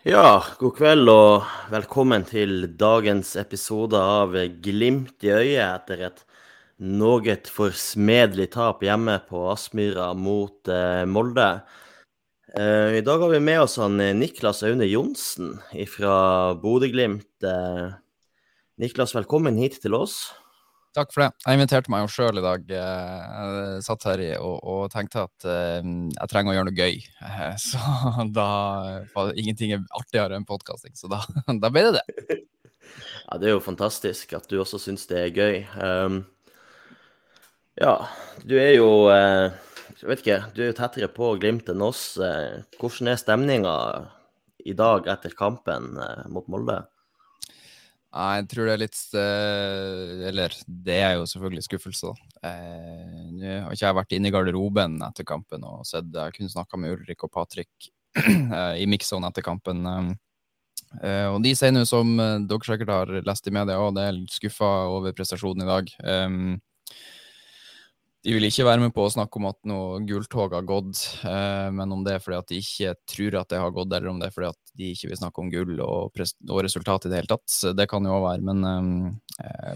Ja, god kveld og velkommen til dagens episode av Glimt i øyet etter et noe forsmedelig tap hjemme på Aspmyra mot eh, Molde. Eh, I dag har vi med oss han eh, Niklas Aune Johnsen fra Bodø-Glimt. Eh, Niklas, velkommen hit til oss. Takk for det. Jeg inviterte meg jo sjøl i dag. Eh, jeg satt her og, og tenkte at uh, jeg trenger å gjøre noe gøy. Uh, så da var ingenting er artigere enn podkasting, så da, da, ble det det. Ja, det er jo fantastisk at du også syns det er gøy. Um, ja, du er jo Jeg vet ikke, du er jo tettere på Glimt enn oss. hvordan er stemninga i dag etter kampen mot Molde? Jeg tror det er litt eh, Eller det er jo selvfølgelig skuffelse, da. Eh, nå har ikke jeg vært inne i garderoben etter kampen og sett Jeg kunne snakka med Ulrik og Patrick eh, i mix-zone etter kampen. og de sier nå, som dere sikkert har lest i media at det er skuffa over prestasjonen i dag. De vil ikke være med på å snakke om at noe gulltog har gått, eh, men om det er fordi at de ikke tror at det har gått, eller om det er fordi at de ikke vil snakke om gull og, og resultat i det hele tatt. Det kan jo òg være, men um,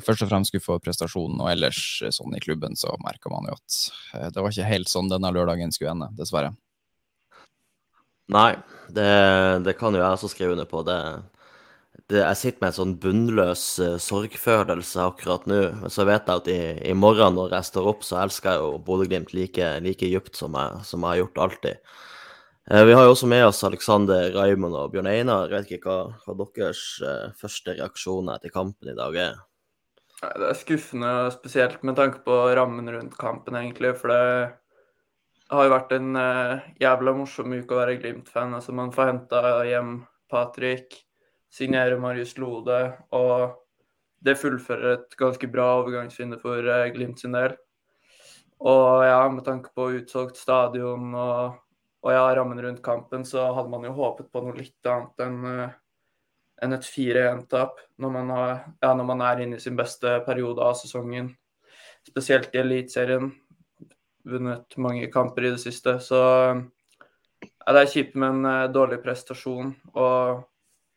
først og fremst skuffa over prestasjonen. Og ellers, sånn i klubben, så merker man jo at det var ikke helt sånn denne lørdagen skulle ende, dessverre. Nei, det, det kan jo jeg også skrive under på. Det, det, jeg sitter med en sånn bunnløs uh, sorgfølelse akkurat nå. Så vet jeg at i, i, morgen når jeg står opp, så elsker jeg jo Bodø-Glimt like, like dypt som, som, jeg har gjort alltid. Uh, vi har jo også med oss Alexander, Raymond og Bjørn Einar. Jeg vet ikke hva, hva deres uh, første reaksjoner etter kampen i dag er? Det er skuffende, spesielt med tanke på rammen rundt kampen, egentlig. For det har jo vært en jævla morsom uke å være Glimt-fan. Altså, man får henta hjem Patrick signerer Marius Lode. Og det fullfører et ganske bra overgangsvindu for eh, Glimt sin del. Og ja, med tanke på utsolgt stadion og, og, ja, rammen rundt kampen, så hadde man jo håpet på noe litt annet enn uh, enn et 4-1-tap når, ja, når, man er inne i sin beste periode av sesongen. Spesielt i Eliteserien. Vunnet mange kamper i det siste. Så ja, det er kjipt med en dårlig prestasjon. Og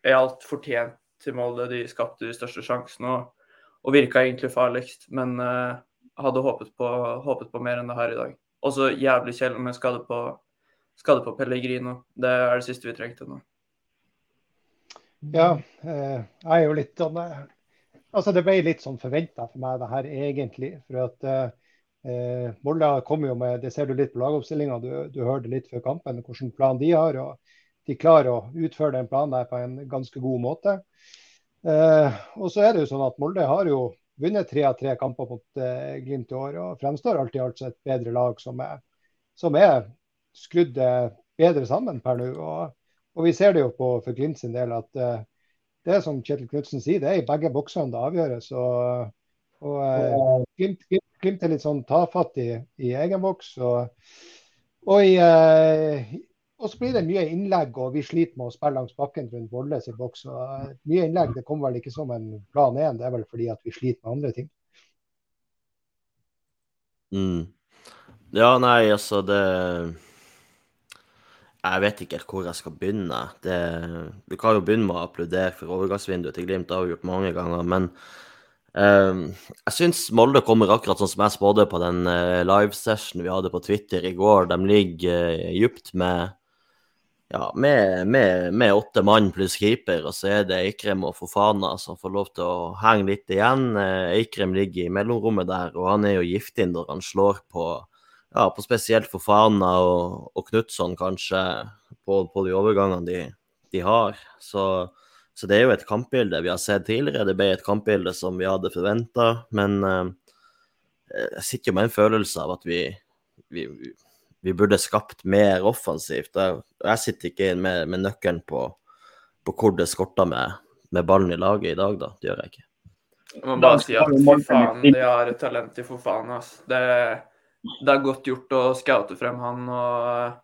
er alt fortjent til Molde. De skapte de største sjansene og, og virka egentlig farligst. Men uh, hadde håpet på, håpet på, mer enn det her i dag. Også jævlig kjedelig med skade på, skade på Pellegrino. Det er det siste vi trengte nå. Ja, eh, jeg er jo litt sånn eh, Altså, det ble litt sånn forventa for meg, det her egentlig. For at eh, Molde kom jo med Det ser du litt på lagoppstillinga. Du, du hørte litt før kampen hvilken plan de har. og de klarer å utføre den planen der på en ganske god måte. Eh, og så er det jo sånn at Molde har jo vunnet tre av tre kamper mot eh, Glimt i år og fremstår alltid som et bedre lag som er, som er skrudd eh, bedre sammen per nå. Og, og, vi ser det jo på for Glimt sin del at eh, det som Kjetil Knutsen sier, det er i begge boksene det avgjøres. Og, og eh, Glimt, Glimt, er litt sånn tafatt i, i egen boks. Og, og i, eh, og så blir det mye innlegg, og vi sliter med å spille langs bakken rundt Volles i boks. Eh, mye innlegg det kommer vel ikke som en plan én, det er vel fordi at vi sliter med andre ting. Mm. Ja, nei, altså det Jeg vet ikke helt hvor jeg skal begynne. Det... Vi kan jo begynne med å applaudere for overgangsvinduet til Glimt, det har vi gjort mange ganger. men Um, jeg syns Molde kommer akkurat sånn som jeg spådde på den uh, livesessionen vi hadde på Twitter i går. De ligger uh, djupt med ja, med, med, med, åtte mann pluss keeper, og så er det Eikrem og Fofana som får lov til å henge litt igjen. Eh, Eikrem ligger i mellomrommet der, og han er jo giftig når han slår på, ja, på spesielt Fofana og, og Knutson, kanskje, på, på, de overgangene de, de har. Så, så, det er jo et kampbilde vi har sett tidligere. Det ble et kampbilde som vi hadde forventa, men eh, jeg sitter jo med en følelse av at vi, vi, vi burde skapt mer offensivt. Jeg, jeg sitter ikke inn med, med nøkkelen på, på, hvor det skorter med, med, ballen i laget i dag, da. Det gjør jeg ikke. Jeg må bare si at fy faen, de har et talent i for faen. Altså. Det, det, er godt gjort å scoute frem han og,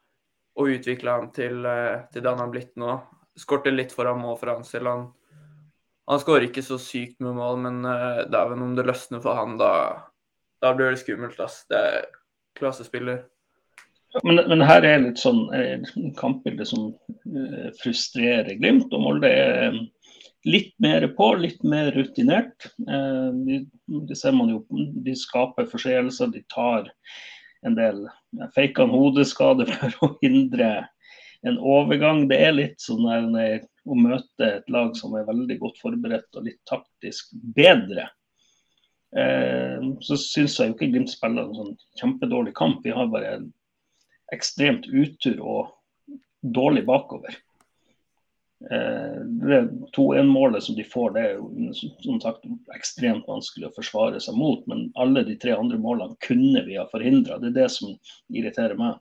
og utvikle han til, til det han har blitt nå. Skorter litt foran mål for hans del. Han, han skårer ikke så sykt med mål, men uh, dæven om det løsner for han, da, da blir det skummelt. Ass. Det er klassespiller. Men, men, her er litt sånn eh, kampbilde som frustrerer Glimt. Og Molde er litt mer på, litt mer rutinert. Det de ser man jo, de skaper forseelser, de tar en del feikan hodeskader for å hindre en overgang. Det er litt sånn der, å møte et lag som er veldig godt forberedt og litt taktisk bedre. Eh, så syns jeg jo ikke Glimt spiller en sånn kjempedårlig kamp. Vi har bare en ekstremt utur og dårlig bakover. Eh, det 2-1-målet som de får, det er jo som sagt ekstremt vanskelig å forsvare seg mot. Men alle de tre andre målene kunne vi ha forhindra. Det er det som irriterer meg.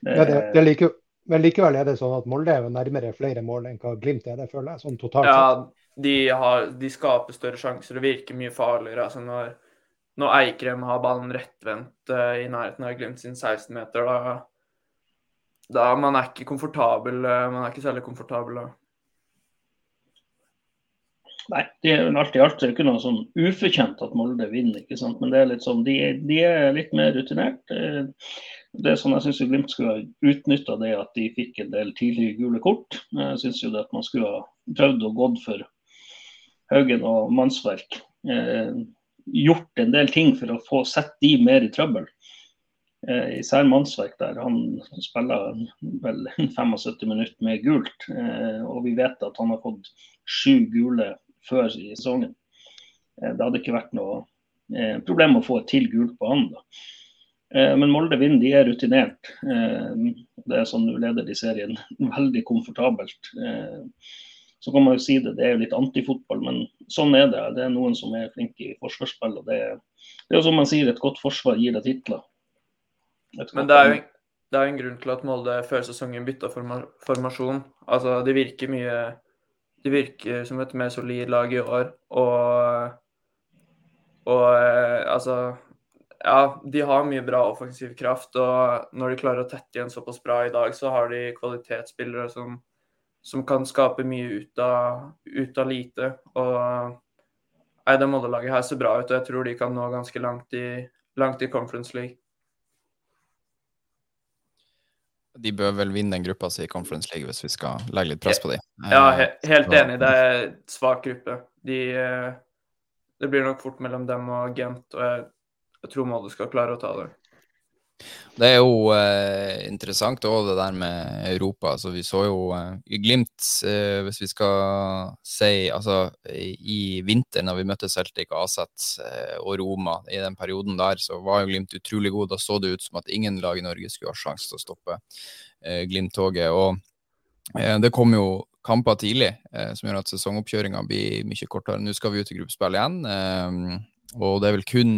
Det, ja, det, det er like, men likevel er det sånn at Molde er nærmere flere mål enn hva Glimt er, det føler jeg. sånn totalt Ja, de, har, de skaper større sjanser og virker mye farligere. altså når, når Eikrem har ballen rettvendt uh, i nærheten av Glimt sin 16-meter, da, da man er ikke komfortabel. Uh, man er ikke særlig komfortabel da. Nei, det er alt i alt det er ikke noe sånn ufortjent at Molde vinner. ikke sant? Men det er litt sånn, de, de er litt mer rutinert. Uh, det er sånn jeg syns Glimt skulle ha utnytta det at de fikk en del tidlige gule kort. Jeg syns jo det at man skulle ha prøvd og gått for Haugen og mannsverk. Gjort en del ting for å få sett de mer i trøbbel. Eh, især mannsverk, der han spiller vel 75 minutter med gult. Eh, og vi vet at han har fått sju gule før i sesongen. Eh, det hadde ikke vært noe eh, problem å få et til gult på han. da. Eh, men Molde vinner, de er rutinert. Eh, det er sånn du leder de serien veldig komfortabelt. Eh, så kan man jo si det, det er jo litt antifotball, men sånn er det. Det er noen som er flinke i forsvarsspill. og Det, det er jo som man sier, et godt forsvar gir deg titler. Men det er jo det er en grunn til at Molde før sesongen bytta formasjon. Altså, Det virker mye Det virker som et mer solid lag i år. Og, og altså ja, de har mye bra offensiv kraft. Og når de klarer å tette igjen såpass bra i dag, så har de kvalitetsspillere som, som kan skape mye ut av, ut av lite. Og nei, det Molde-laget her ser bra ut, og jeg tror de kan nå ganske langt i, langt i Conference League. De bør vel vinne den gruppa si i Conference League hvis vi skal legge litt press på dem. Ja, he helt enig. Det er en svak gruppe. De, eh, det blir nok fort mellom dem og Gent. og jeg jeg tror Molde skal klare å ta det. Det er jo eh, interessant òg det der med Europa. Altså, vi så jo eh, Glimt, eh, hvis vi skal si altså i vinter når vi møtte Celtic, Aset eh, og Roma, i den perioden der, så var jo Glimt utrolig god. Da så det ut som at ingen lag i Norge skulle ha sjanse til å stoppe eh, Glimt-toget. Og eh, det kom jo kamper tidlig som gjør at sesongoppkjøringa blir mye kortere. Nå skal vi ut i gruppespill igjen, og det er vel kun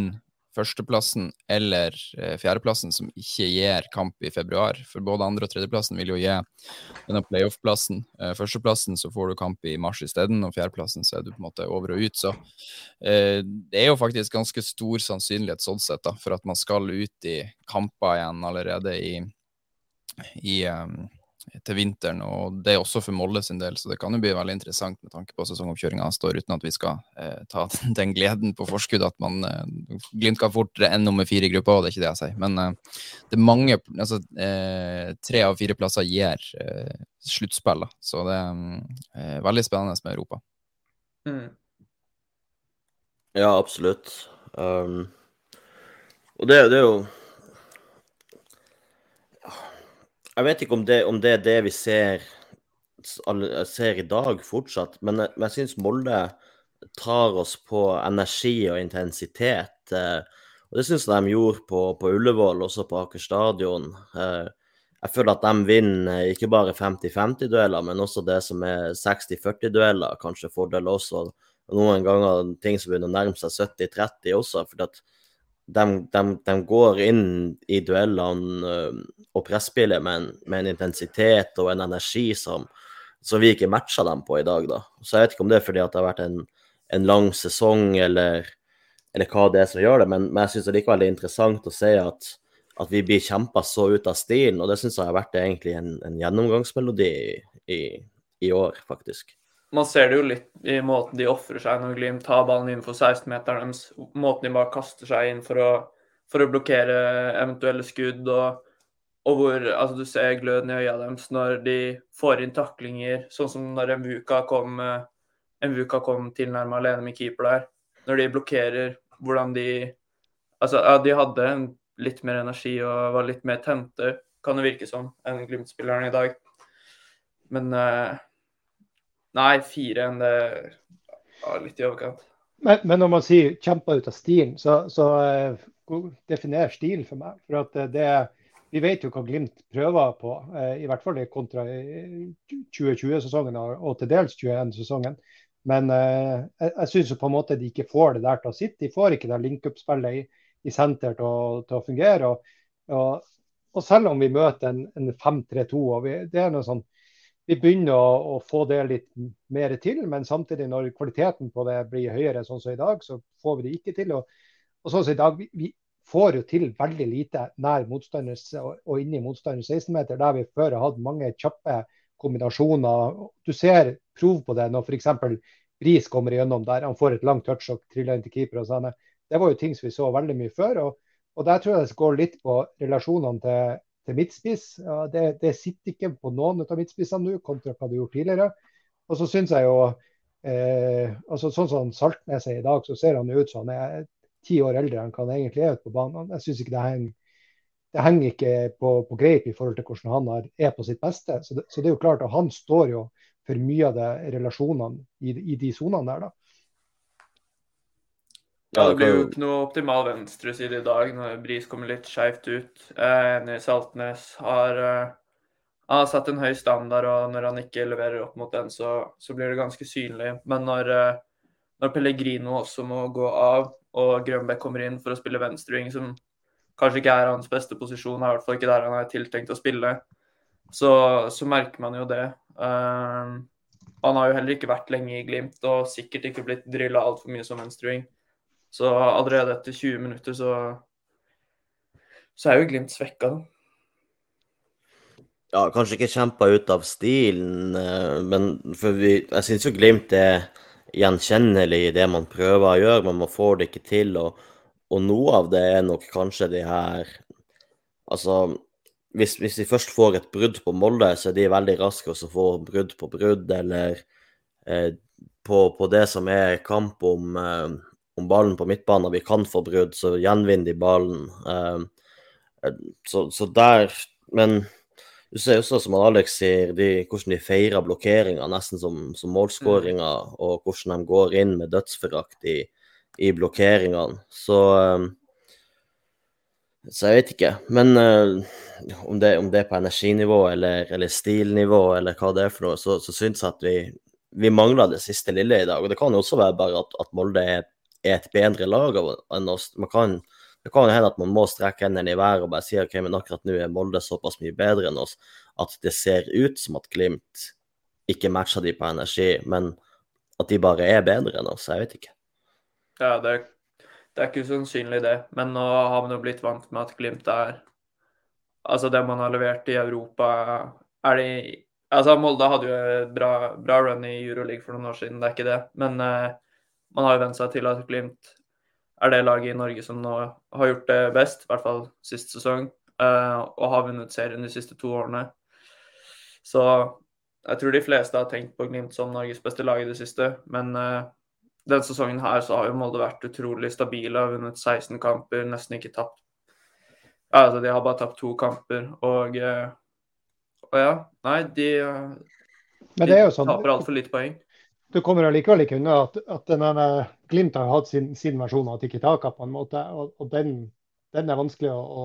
førsteplassen eller eh, fjerdeplassen som ikke gir kamp i februar. For både andre- og tredjeplassen vil jo gi denne playoff-plassen. Eh, førsteplassen så får du kamp i mars isteden, og fjerdeplassen så er du på en måte over og ut. Så eh, det er jo faktisk ganske stor sannsynlighet sånn sett da, for at man skal ut i kamper igjen allerede i, i um, til vinteren. og Det er også for Molde sin del, så det kan jo bli veldig interessant med tanke på sesongoppkjøringa står, uten at vi skal eh, ta den gleden på forskudd at man eh, Glimt kan fortere enn nummer fire i gruppa, og det er ikke det jeg sier. Men eh, det er mange altså, eh, Tre av fire plasser gir eh, sluttspill, så det er eh, veldig spennende med Europa. Mm. Ja, absolutt. Um, og det, det er jo Jeg vet ikke om det, om det, er det vi ser, ser i dag fortsatt, men, men jeg syns Molde tar oss på energi og intensitet. Eh, og Det syns jeg de gjorde på, på Ullevål, også på Aker stadion. Eh, jeg føler at de vinner ikke bare 50-50-dueller, men også det som er 60-40-dueller, kanskje fordel også. Og noen ganger ting som begynner å nærme seg 70-30 også. fordi at de, de, de, går inn i duellene og presspiller med med en, intensitet og en energi som, som, vi ikke matcher dem på i dag. da. Så Jeg vet ikke om det er fordi det har vært en, en lang sesong eller, eller, hva det er som gjør det, men, men jeg syns det er likevel interessant å se at, at vi blir kjempa så ut av stilen. Og det syns jeg har vært egentlig en, en gjennomgangsmelodi i, i, i år, faktisk man ser det jo litt i måten de ofrer seg når Glimt tar ballen innenfor 16-meteren deres. Måten de bare kaster seg inn for å, for å blokkere eventuelle skudd. og og hvor altså, du ser gløden i øya deres når de får inn taklinger, sånn som når Mvuka kom, Mvuka kom tilnærma alene med keeper der. Når de blokkerer, hvordan de Altså, ja, de hadde litt mer energi og var litt mer tente, kan det virke som, enn Glimt-spillerne i dag. Men Nei, fire enn det er litt i overkant. Men, men, når man sier 'kjempa ut av stilen', så, så uh, definer stil for meg. For at eh, det, Vi vet jo hva Glimt prøver på, uh, i hvert fall kontra 2020-sesongen og til dels 2021-sesongen. Men jeg, jeg syns på en måte de ikke får det der til å sitte. De får ikke det link-up-spillet i, i senter til å, til å fungere. Og, og, og, selv om vi møter en, en 5-3-2, og vi, det er noe sånn vi begynner å, å, få det litt mer til, men samtidig når kvaliteten på det blir høyere, sånn som i dag, så får vi det ikke til. Og, og sånn som i dag, vi, vi, får jo til veldig lite nær motstanders og, og inni motstanders 16-meter, der vi før har hatt mange kjappe kombinasjoner. Du ser prov på det når f.eks. Bris kommer igjennom der han får et langt touch og triller inn til keeper. og sånn. Det var jo ting som vi så veldig mye før. og, og Der tror jeg det går litt på relasjonene til til midtspiss. Det, det, sitter ikke på noen av midtspissene nå, kontra hva du gjorde tidligere. Og så syns jeg jo eh, altså Sånn som Saltnes er i dag, så ser han ut som han er ti år eldre enn han egentlig er ute på banen. Jeg synes ikke det henger, det henger ikke på, på, greip i forhold til hvordan han er, på sitt beste. Så det, så det, er jo klart at han står jo for mye av det relasjonene i, i de sonene der. da. Ja, det blir jo ikke noe optimal venstreside i dag når Bris kommer litt skeivt ut. Enig Saltnes har, uh, har satt en høy standard, og når han ikke leverer opp mot den, så, så blir det ganske synlig. Men når, uh, når, Pellegrino også må gå av, og Grønbæk kommer inn for å spille venstreving, som kanskje ikke er hans beste posisjon, er i hvert fall ikke der han er tiltenkt å spille, så, så merker man jo det. Uh, han har jo heller ikke vært lenge i Glimt, og sikkert ikke blitt drilla altfor mye som venstreving. Så allerede etter 20 minutter så, så er jo Glimt svekka. Ja, kanskje ikke kjempa ut av stilen, eh, men vi, jeg syns jo Glimt er gjenkjennelig i det man prøver å gjøre, men man får det ikke til. Og, og noe av det er nok kanskje de her Altså, hvis, hvis de først får et brudd på Molde, så er de veldig raske å få brudd på brudd, eller eh, på, på, det som er kamp om, eh, om ballen på midtbanen, vi kan få brudd, så gjenvinner de ballen. Uh, så, så, der Men du ser også, som Alex sier, de, hvordan de feirer blokkeringa, nesten som, som målskåringer, mm. og hvordan de går inn med dødsforakt i, i blokkeringene. Så um, så jeg vet ikke. Men uh, om, det, om, det, er på energinivå eller, eller, stilnivå eller hva det er for noe, så, så syns jeg at vi, vi mangler det siste lille i dag. Og det kan jo også være bare at, at Molde er er et bedre lag enn oss. Man kan, det kan hende at man må strekke hendene i været og bare si ok, men akkurat nå er Molde såpass mye bedre enn oss at det ser ut som at Glimt ikke matcher de på energi, men at de bare er bedre enn oss. Jeg vet ikke. Ja, det, det er ikke usannsynlig, det. Men nå har man jo blitt vant med at Glimt er Altså, det man har levert i Europa, er de Altså, Molde hadde jo bra, bra run i Euroleague for noen år siden, det er ikke det. Men uh, man har jo vent seg til at Glimt er det laget i Norge som nå har gjort det best, i hvert fall sist sesong, eh, og har vunnet serien de siste to årene. Så jeg tror de fleste har tenkt på Glimt som Norges beste lag i det siste, men uh, denne sesongen her så har jo Molde vært utrolig stabile, har vunnet 16 kamper, nesten ikke tapt. Altså, de har bare tapt to kamper, og, uh, og ja, nei, de, de sånn, taper altfor lite poeng du kommer allikevel ikke unna at, at denne Glimt har hatt sin, sin versjon av Tikki Taka på en måte. Og, og den, den, er vanskelig å, å,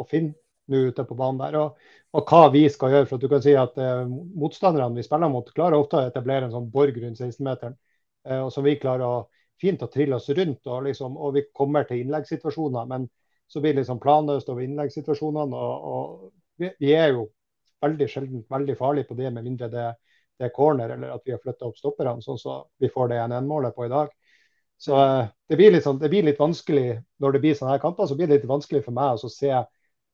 å finne nå ute på banen der. Og, og, hva vi skal gjøre. for at du kan si at eh, Motstanderne vi spiller mot, klarer ofte å etablere en sånn borg rundt 16-meteren. Eh, og som vi klarer å, fint å trille oss rundt. Og, liksom, og vi kommer til innleggssituasjoner. Men så blir det liksom planløst over innleggssituasjonene. Og, og vi, vi, er jo veldig sjelden veldig farlige på det, med mindre det er det er corner, eller at vi har flytta opp stopperne, sånn så vi får det 1-1-målet på i dag. Så eh, det blir, litt sånn, det blir, litt vanskelig når det blir sånne her kamper. Så blir det litt vanskelig for meg å se uh,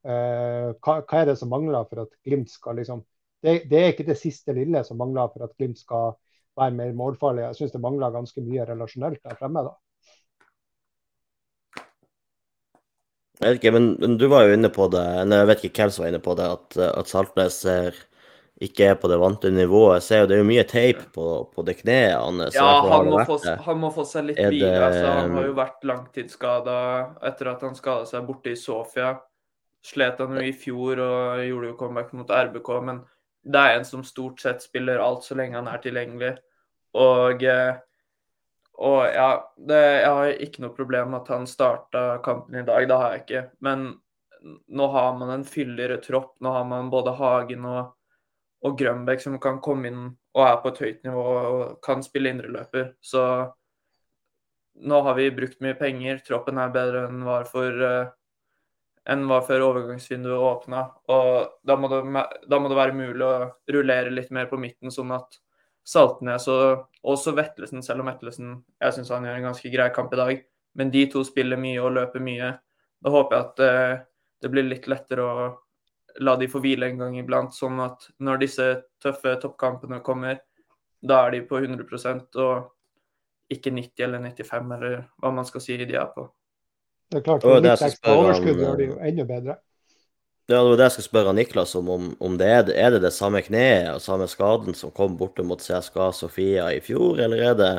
hva, hva, er det som mangler for at Glimt skal liksom det, det, er ikke det siste lille som mangler for at Glimt skal være mer målfarlig. Jeg syns det mangler ganske mye relasjonelt der fremme. da. Jeg vet ikke, men, du var jo inne på det, eller jeg vet ikke hvem som var inne på det, at, at Saltnes ser ikke er på det vante nivået. Jeg ser jo det er jo mye teip på, på det kneet hans. Ja, han må, få, han må, få, seg litt videre. Det... Altså, han har jo vært langtidsskada etter at han skada seg borte i Sofia. Slet han jo i fjor og gjorde jo comeback mot RBK, men det er en som stort sett spiller alt så lenge han er tilgjengelig. Og, eh, og ja, det, jeg har ikke noe problem med at han starta kampen i dag, det har jeg ikke. Men nå har man en fyldigere tropp. Nå har man både Hagen og og Grønbæk som kan komme inn og er på et høyt nivå og kan spille indreløper. Så nå har vi brukt mye penger. Troppen er bedre enn var for uh, enn var før overgangsvinduet åpna. Og da må, det, da må, det, være mulig å rullere litt mer på midten, sånn at Saltnes og også Vetlesen, selv om Vetlesen jeg syns han gjør en ganske grei kamp i dag, men de to spiller mye og løper mye. Da håper jeg at det, det blir litt lettere å la de få hvile en gang iblant, sånn at når disse tøffe toppkampene kommer, da er de på 100% og ikke 90 eller 95, eller hva man skal si de er på. Det er klart, for litt ekstra overskudd gjør det jo enda bedre. Ja, det var det jeg skulle spørre Niklas om. Om, om det er, er, det det samme kneet og samme skaden som kom borte mot CSKA Sofia i fjor, eller er det,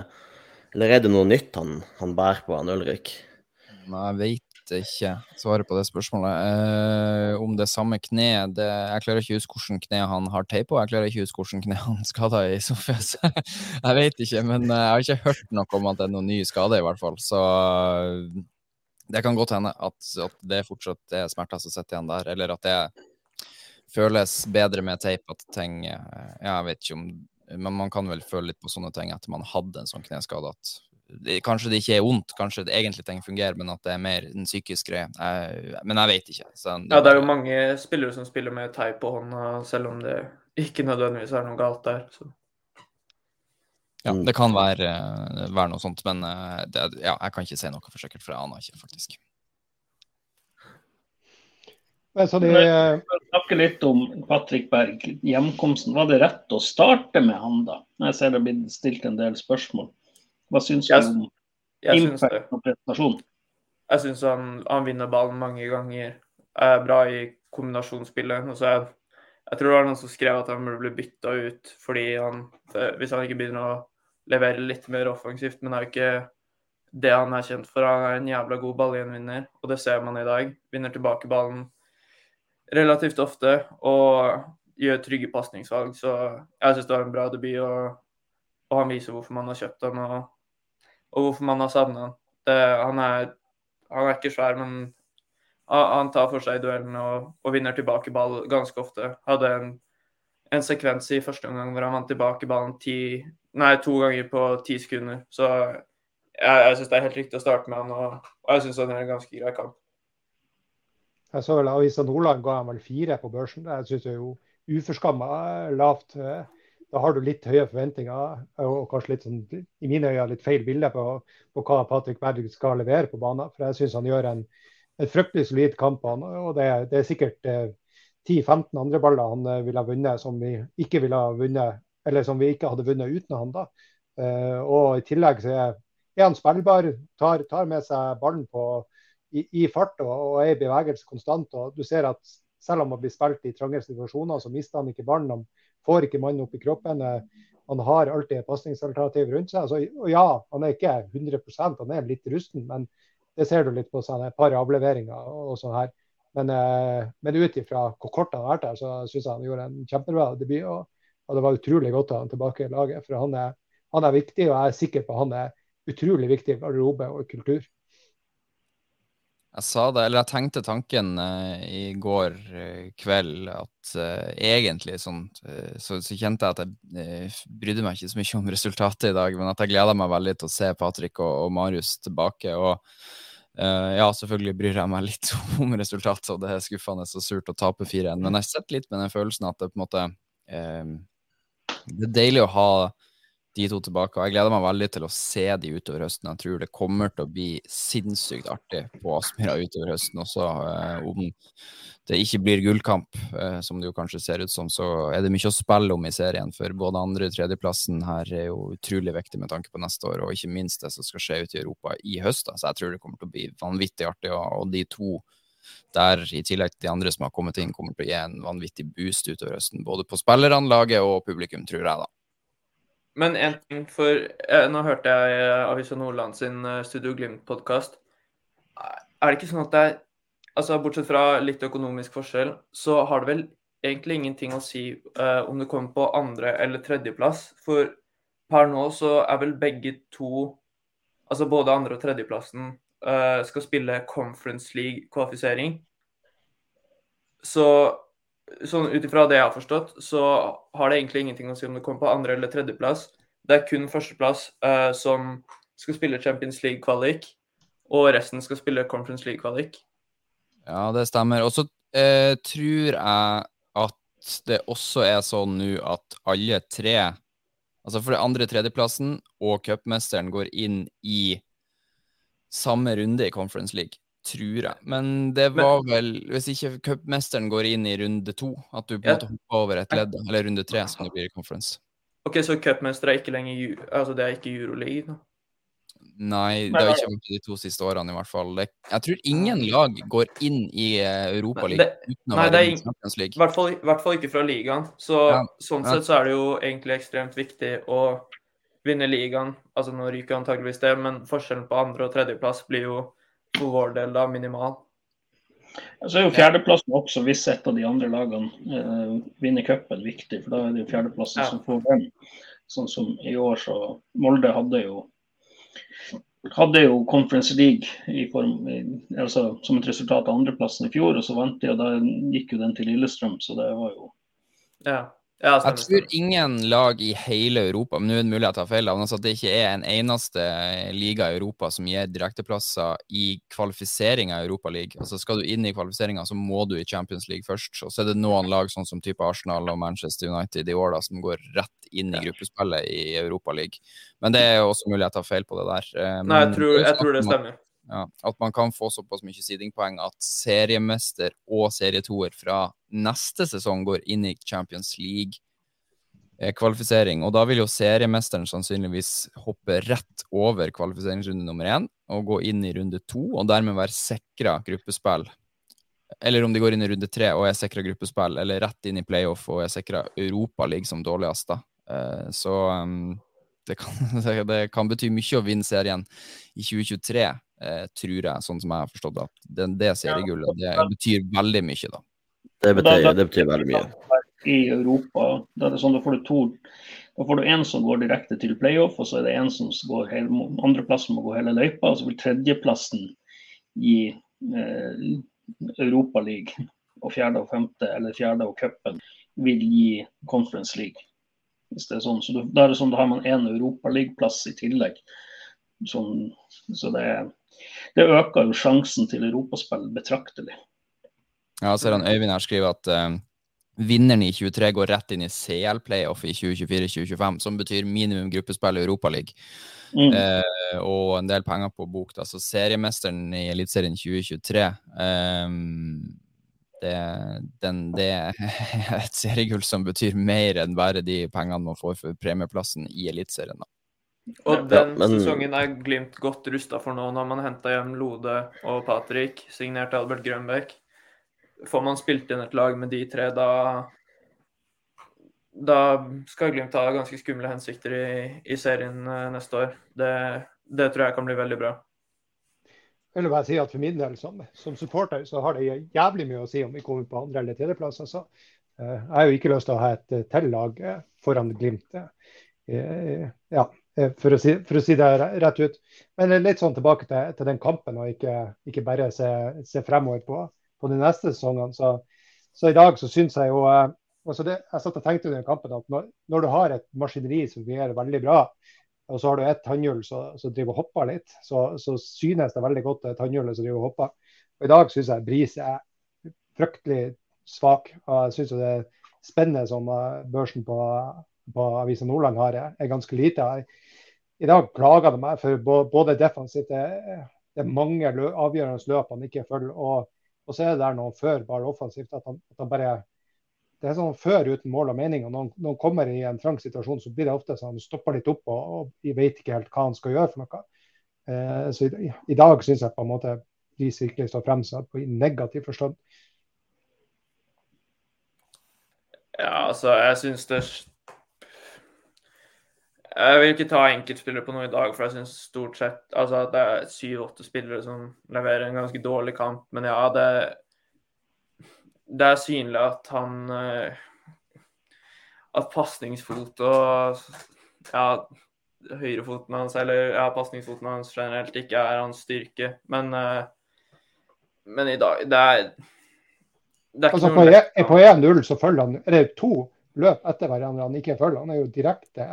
eller er det noe nytt han, han bærer på, han Ulrik? Nei, jeg vet ikke svaret på det spørsmålet. Eh, om det samme kne det, Jeg klarer ikke å huske hvilket kne han har teip på. Jeg klarer ikke å huske hvilket kne han skada i Sofia. jeg vet ikke, men eh, jeg har ikke hørt noe om at det er noen ny skade, i hvert fall. Så eh, det kan godt hende at, at det fortsatt er smerter som sitter igjen der, eller at det føles bedre med teip at ting Ja, Jeg vet ikke om Men man kan vel føle litt på sånne ting etter man hadde en sånn kneskade at Kanskje det ikke er vondt, kanskje det egentlig ting fungerer, men at det er mer en psykisk greie. men jeg vet ikke. Det ja, det er jo mange spillere som spiller med teip på hånda, selv om det ikke nødvendigvis er noe galt der. Så. Ja, det kan være, være noe sånt, men eh, det, ja, jeg kan ikke si noe for sikkert, for jeg aner ikke, faktisk. Så de... snakke litt om Patrick Berg, hjemkomsten. Var det rett å starte med han da? Jeg ser det har blitt stilt en del spørsmål. Hva syns du om impact og prestasjon? Jeg syns han, han, vinner ballen mange ganger. Er bra i kombinasjonsspillet. Og så er, jeg tror det var noen som skrev at han burde bli bytta ut fordi han, hvis han ikke begynner å levere litt mer offensivt. Men det er jo ikke det han er kjent for. Han er en jævla god ballgjenvinner, og det ser man i dag. Vinner tilbake ballen relativt ofte og gjør trygge pasningsvalg. Så jeg syns det var en bra debut, og, og han viser hvorfor man har kjøpt ham. Og og hvorfor man har savna han. han, er, han er ikke svær, men han tar for seg i duellen og, og, vinner tilbake ball ganske ofte. Hadde en, en, sekvens i første omgang hvor han vant tilbake ballen ti, nei, to ganger på ti sekunder. Så jeg, jeg syns det er helt riktig å starte med han, og, og jeg syns han er en ganske grei kamp. Jeg så vel Avisa Nordland ga han vel fire på børsen. Det syns jeg jo uforskamma lavt. Da har du litt høye forventninger og kanskje litt sånn, i mine øyne litt feil bilde på, på hva Patrick Berg skal levere på banen. For jeg syns han gjør en, en, fryktelig solid kamp. og Det, det er sikkert eh, 10-15 andre baller han eh, ville ha vunnet som vi ikke ville ha vunnet, eller som vi ikke hadde vunnet uten han. da. Eh, og I tillegg så er, er han spillbar, tar, tar, med seg ballen på, i, i fart og, og, er i bevegelse konstant. og du ser at Selv om han blir spilt i trange situasjoner, så mister han ikke ballen. Får ikke mannen opp i kroppen. Eh, han har alltid et pasningsalternativ rundt seg. Altså, og ja, han er ikke 100% han er litt rusten, men det ser du litt på sånne par avleveringer og sånn her. Men, eh, men ut ifra hvor kort han har vært her, så syns jeg han gjorde en kjempebra debut. Og, og, det var utrolig godt å ha han tilbake i laget. For han er, han er viktig, og jeg er sikker på at han er utrolig viktig i garderobe og kultur. Jeg sa det, eller jeg tenkte tanken uh, i går uh, kveld at uh, egentlig sånn så, så, kjente jeg at jeg brydde meg ikke så mye om resultatet i dag, men at jeg gleda meg veldig til å se Patrick og, og Marius tilbake. og ja, selvfølgelig bryr jeg meg litt om resultatet, og det er skuffende og surt å tape 4-1, men jeg sitter litt med den følelsen at det på en måte Det er deilig å ha de to tilbake. Og jeg gleder meg veldig til å se de utover høsten. Jeg tror det kommer til å bli sinnssykt artig på Aspmyra utover høsten også. Eh, om det ikke blir gullkamp, eh, som det jo kanskje ser ut som, så er det mye å spille om i serien. For både andre- og tredjeplassen her er jo utrolig viktig med tanke på neste år, og ikke minst det som skal skje ute i Europa i høst. Så jeg tror det kommer til å bli vanvittig artig. Og, de to der i tillegg til de andre som har kommet inn, kommer til å gi en vanvittig boost utover høsten. Både på spillerne, laget og publikum, tror jeg, da. Men en ting, for eh, nå hørte jeg eh, Avisa Nordland sin eh, Studio Glimt-podkast. Er det ikke sånn at det er altså Bortsett fra litt økonomisk forskjell, så har det vel egentlig ingenting å si uh, om du kommer på andre- eller tredjeplass. For per nå så er vel begge to, altså både andre- og tredjeplassen, uh, skal spille Conference League-kvalifisering. Så sånn ut ifra det jeg har forstått, så har det egentlig ingenting å si om du kommer på andre- eller tredjeplass. Det er kun førsteplass uh, som skal spille Champions League-kvalik, og resten skal spille Conference League-kvalik. Ja, det stemmer. Og så uh, tror jeg at det også er sånn nå at alle tre, altså for det andre tredjeplassen og cupmesteren, går inn i samme runde i Conference League. Tror jeg. Men det var vel, hvis ikke cupmesteren går inn i runde to, at du på en måte hopper over et ledd, eller runde tre, som det blir i conference. Ok, Så cupmester er ikke lenger altså det er ikke Euroleague? Nei, det har ikke vært de to siste årene i hvert fall. Det, jeg tror ingen lag går inn i Europaligaen uten å nei, være i Champions League. hvert fall, i hvert fall ikke fra ligaen. Så Ja, sånn ja. sett så er det jo egentlig ekstremt viktig å vinne ligaen. Altså nå ryker antageligvis det, men forskjellen på andre- og tredjeplass blir jo for vår del da minimal. Så er jo fjerdeplassen også, hvis et av de andre lagene eh, vinner cupen, viktig. For da er det jo fjerdeplassen Ja. som får den. Sånn som i år, så Molde hadde jo hadde jo Conference League i form, i- altså, som et resultat av andreplassen i fjor, og så vant de, og da gikk jo den til Lillestrøm, så det var jo Ja, ja Jeg tror ingen lag i hele Europa, men nå er det mulig jeg tar feil, altså at det ikke er en eneste liga i Europa som gir direkteplasser i kvalifiseringa i Europa League. Altså Skal du inn i kvalifiseringa, så må du i Champions League først. Og så er det noen lag sånn som type Arsenal og Manchester United i år da, som går rett inn i gruppespillet i Europa League. Men det er også mulig jeg tar feil på det der. Men Nei, jeg tror, jeg tror det stemmer. Ja, at man kan få såpass mye seedingpoeng at seriemester og serietoer fra neste sesong går inn i Champions League-kvalifisering. Og da vil jo seriemesteren sannsynligvis hoppe rett over kvalifiseringsrunde nummer én og gå inn i runde to, og dermed være sikra gruppespill. Eller om de går inn i runde tre og er sikra gruppespill, eller rett inn i playoff og er sikra Europaliga som dårligst, da. Eh, Så um, det kan, det kan bety mye å vinne serien i 2023, eh, tror jeg, sånn som jeg har forstått det. at Det, det seriegullet det betyr veldig mye, da. Det betyr, det betyr veldig mye. i Europa. Da er det sånn, da får du to da får du en som går direkte til playoff, og så er det en som går hele, andreplassen må gå hele løypa. Og så vil tredjeplassen gi eh, Europaligaen, og fjerde og femte, eller fjerde og cupen, vil gi Conference League. Hvis det er sånn. Så da er det sånn, da har man én Europaligaplass i tillegg. Sånn, så det, det øker jo sjansen til europaspill betraktelig. Ja, så er han Øyvind her skriver at uh, vinneren i 23 går rett inn i CL-playoff i 2024-2025, som betyr minimum gruppespill i Europaligaen. Mm. Uh, og en del penger på bok. Da. Så seriemesteren i Eliteserien 2023 um, det, den, det er et seriegull som betyr mer enn bare de pengene man får for premieplassen i Eliteserien. Og den men- sesongen er Glimt godt rusta for nå. Når man henta hjem Lode og Patrick, signert Albert Grønbæk. Får man spilt inn et lag med de tre, da Da skal Glimt ha ganske skumle hensikter i, i serien eh, neste år. Det, det tror jeg kan bli veldig bra. Jeg vil bare si at For min del som, som supporter så har det jævlig mye å si om vi kommer på andre- eller tredjeplass. Altså. Eh, Jeg har jo ikke lyst til å ha et eh, til lag eh, foran Glimt. Ja, for å, si, for å si det rett ut. Men litt sånn tilbake til, til den kampen, og ikke, ikke bare se, se fremover på, på de neste sesongene. Så, så i dag så syns jeg jo eh, altså det, Jeg satt og tenkte under kampen at når, når du har et maskineri som fungerer veldig bra, og så har du et tannhjul som driver og hopper litt, så, så synes det veldig godt det tannhjulet som driver og hopper. Og I dag syns jeg Bris er fryktelig svak. og Jeg syns det spennende som eh, børsen på, på Avisa Nordland har, er ganske lite. Jeg, I dag plager det meg, for både defensivt det, er- mange lø, avgjørende løp han ikke følger, og, og så er det der noen før bare offensivt. at han, at han bare det er sånn før uten mål og mening. og Når han- når han kommer i en trang situasjon, så blir det ofte sånn han stopper litt opp og, og vet ikke helt hva han skal gjøre for noe. Eh, så i, I dag syns jeg på en måte Bris virkelig står frem seg i negativ forstand. Ja, altså, jeg syns det Jeg vil ikke ta enkeltspillere på noe i dag, for jeg syns stort sett altså, det er syv-åtte spillere som leverer en ganske dårlig kamp. Men ja, det, det er synlig at han eh, At pasningsfot og ja, høyrefoten hans, eller ja, pasningsfoten hans generelt, ikke er hans styrke. Men, eh, men i dag Det er, det er altså, på, e, på 1-0 så følger han Det Er to løp etter hverandre han ikke følger? Han er jo direkte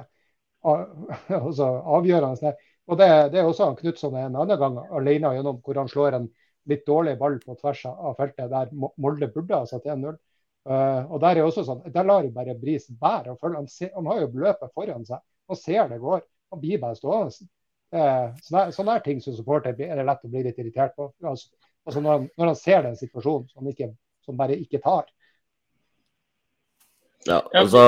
altså, avgjørende. Og det, det er også han Knutson en annen gang alene gjennom hvor han slår en litt dårlig ball på tvers av feltet, der Molde burde ha satt 1-0. Uh, eh, og Der er også sånn, der lar jo bare Bris bære. og følge. Han, ser, han har jo løpet foran seg. Han ser det går. Han blir bare stående. Uh, sånne, sånne ting som supporter er det lett å bli litt irritert på. Altså, altså når, han, når, han, ser den situasjonen som, ikke, som bare ikke tar. Ja, altså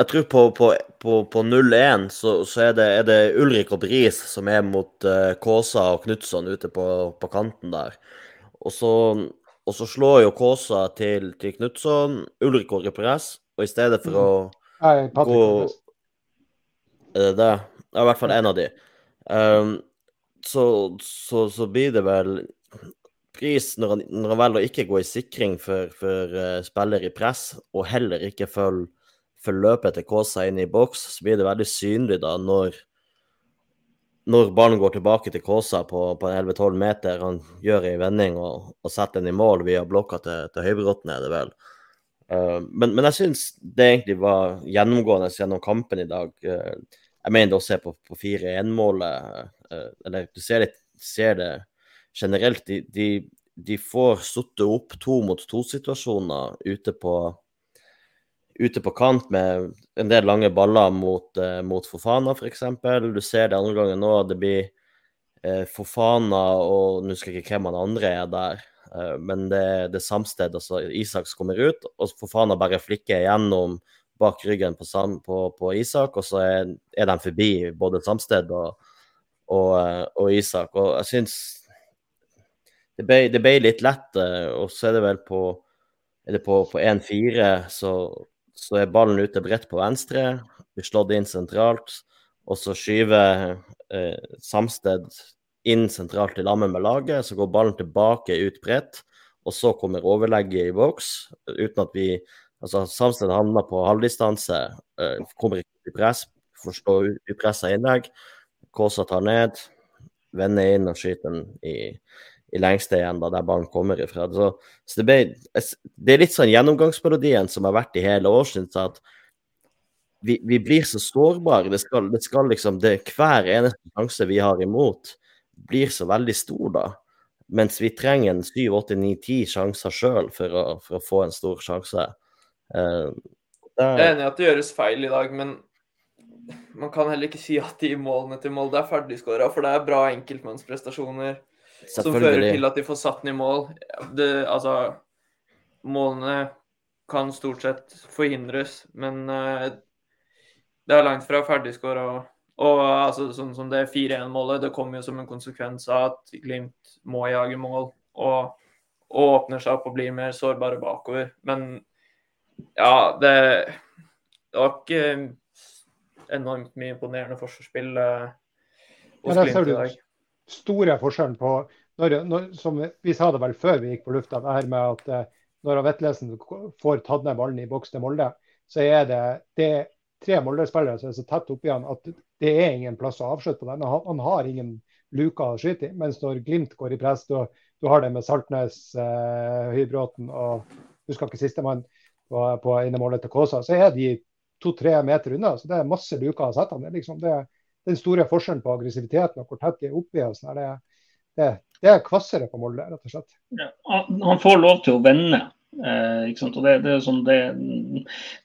Jeg tror på, på, på, på 0-1 så, så er, det, er, det, Ulrik og Bris som er mot uh, Kåsa og Knutson ute på, kanten der. Og så, og så slår jo Kåsa til, til Knutson. Ulrik går i press, og i stedet for mm. å Nei, gå er det det? Ja, i hvert fall én av de. Um, så, så, så, blir det vel pris når han, når han velger å ikke gå i sikring for, for uh, spiller i press, og heller ikke følge følg løpet til Kåsa inn i boks, så blir det veldig synlig da når når ballen går tilbake til Kåsa på, på 11-12 meter, han gjør ei vending og, og, setter den i mål via blokka til, til Høybråten, er det vel. Uh, men, men, jeg syns det egentlig var gjennomgående gjennom kampen i dag. Uh, jeg mener å se på, på 4-1-målet, uh, eller du ser det, ser det generelt. De, de, de får satt opp to mot to-situasjoner ute på ute på kant med en del lange baller mot, uh, mot Fofana, f.eks. Du ser det andre gangen nå. Det blir uh, Fofana og Nå husker jeg ikke hvem han andre er der, uh, men det, det er samsted. Altså Isaks kommer ut, og Fofana bare flikker gjennom bak ryggen på, på, på Isak, og så er, er, de forbi både Samsted og, og, og Isak. Og jeg syns det ble, det ble, litt lett, og så er det vel på er det på 1-4, så, så, er ballen ute bredt på venstre, blir slått inn sentralt, og så skyver eh, Samsted inn sentralt i lammet med laget, så går ballen tilbake ut bredt, og så kommer overlegget i boks, uten at vi Altså, Samsted havner på halvdistanse, eh, kommer ikke i press, forstår stå upressa innlegg. Kåsa tar ned, vender inn og skyter den i, i lengste igjen, da, der ballen kommer ifra. Så, så det, ble, det, er litt sånn gjennomgangsmelodien som har vært i hele år, syns jeg. at vi, vi, blir så sårbare. Det skal, det skal liksom, det, Hver eneste sjanse vi har imot, blir så veldig stor da. Mens vi trenger en 7, 8, 9, 10 sjanser sjøl for, for, å få en stor sjanse. Uh, jeg er enig i at det gjøres feil i dag, men man kan heller ikke si at de målene til Molde er ferdigskåra, for det er bra enkeltmannsprestasjoner som fører til at de får satt den i mål. Det, altså, målene kan stort sett forhindres, men uh, det er langt fra ferdigskåra. Og, og altså, sånn som det 4-1-målet, det kommer jo som en konsekvens av at Glimt må jage mål og, og åpner seg opp og blir mer sårbare bakover. Men ja, det, det var ikke enormt mye imponerende forsvarsspill uh, hos Glimt i dag. Store forskjellen på når, når, som Vi sa det vel før vi gikk på lufta, det her med at eh, når Vetlesen får tatt ned ballen i boks til Molde, så er det, det tre Molde-spillere som er så tett oppi han at det er ingen plass å avslutte på den. Han, han har ingen luker å skyte i. Mens når Glimt går i press, du, du har det med Saltnes, eh, Høybråten og husker ikke sistemann på, på innemålet til Kåsa, så er de to-tre meter unna. Så det er masse luker å sette han. Er liksom det, den store forskjellen på aggressiviteten og hvor tett de er oppi. Og sånn, det, det, det, er kvassere på Molde, rett og slett. Ja, han får lov til å vende. Eh, og det, det er sånn, det,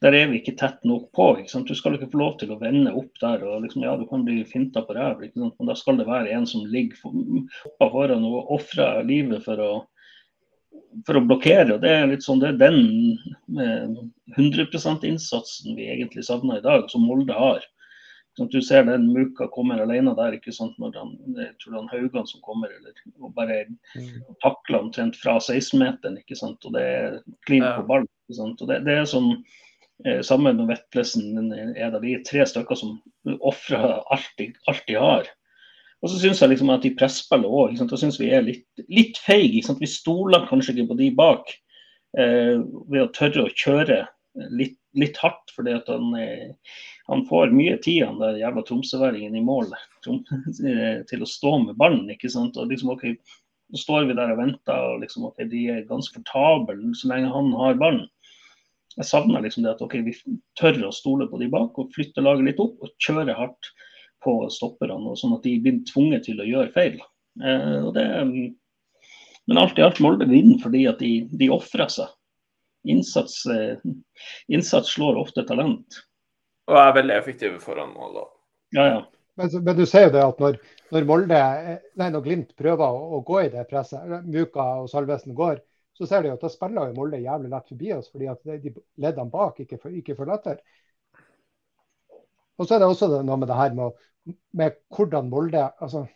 Der er vi ikke tett nok på. Du skal ikke få lov til å vende opp der. og liksom, ja, Du kan bli finta på ræv, men da skal det være en som ligger for, foran og ofrer livet for å for å blokkere. og Det er litt sånn, det er den eh, 100% innsatsen vi egentlig savner i dag, som Molde har. Sånn, du ser den Muka kommer alene der, ikke sant, når han, jeg tror han Haugan som kommer, eller, og bare takler omtrent fra 16-meteren. ikke sant, og Det er klin Ja. på ball. ikke sant, og Det, det er sånn eh, Sammen med Vettlesen er det de tre stykker som ofrer alt, de- alt de har. Og så syns jeg liksom at i presspillet òg, da syns vi er litt, litt feige. Vi stoler kanskje ikke på de bak eh, ved å tørre å kjøre litt, litt hardt. fordi at han, eh, han får mye tid, han der jævla tromsøværingen i mål, til å stå med ballen. ikke sant, og liksom ok, Så står vi der og venter, og liksom ok, de er ganske komfortable så lenge han har ballen. Jeg savner liksom det at ok, vi tør å stole på de bak og flytte laget litt opp og kjøre hardt på stopperne, sånn at de blir tvunget til å gjøre feil. Eh, og det, men alt i alt Molde vinner fordi at de, de ofrer seg. Innsats, eh, innsats slår ofte talent. Og er veldig effektive foran mål. da. Ja, ja. Men, men du ser jo det at når, når Molde, eh, nei, når Glimt prøver å, å gå i det presset, Muka og Salvesen går, så ser du jo at da spiller jo Molde jævlig lett forbi oss, fordi at de leddene bak ikke, ikke følger etter. Og så er det også noe med det her med, med hvordan Molde altså,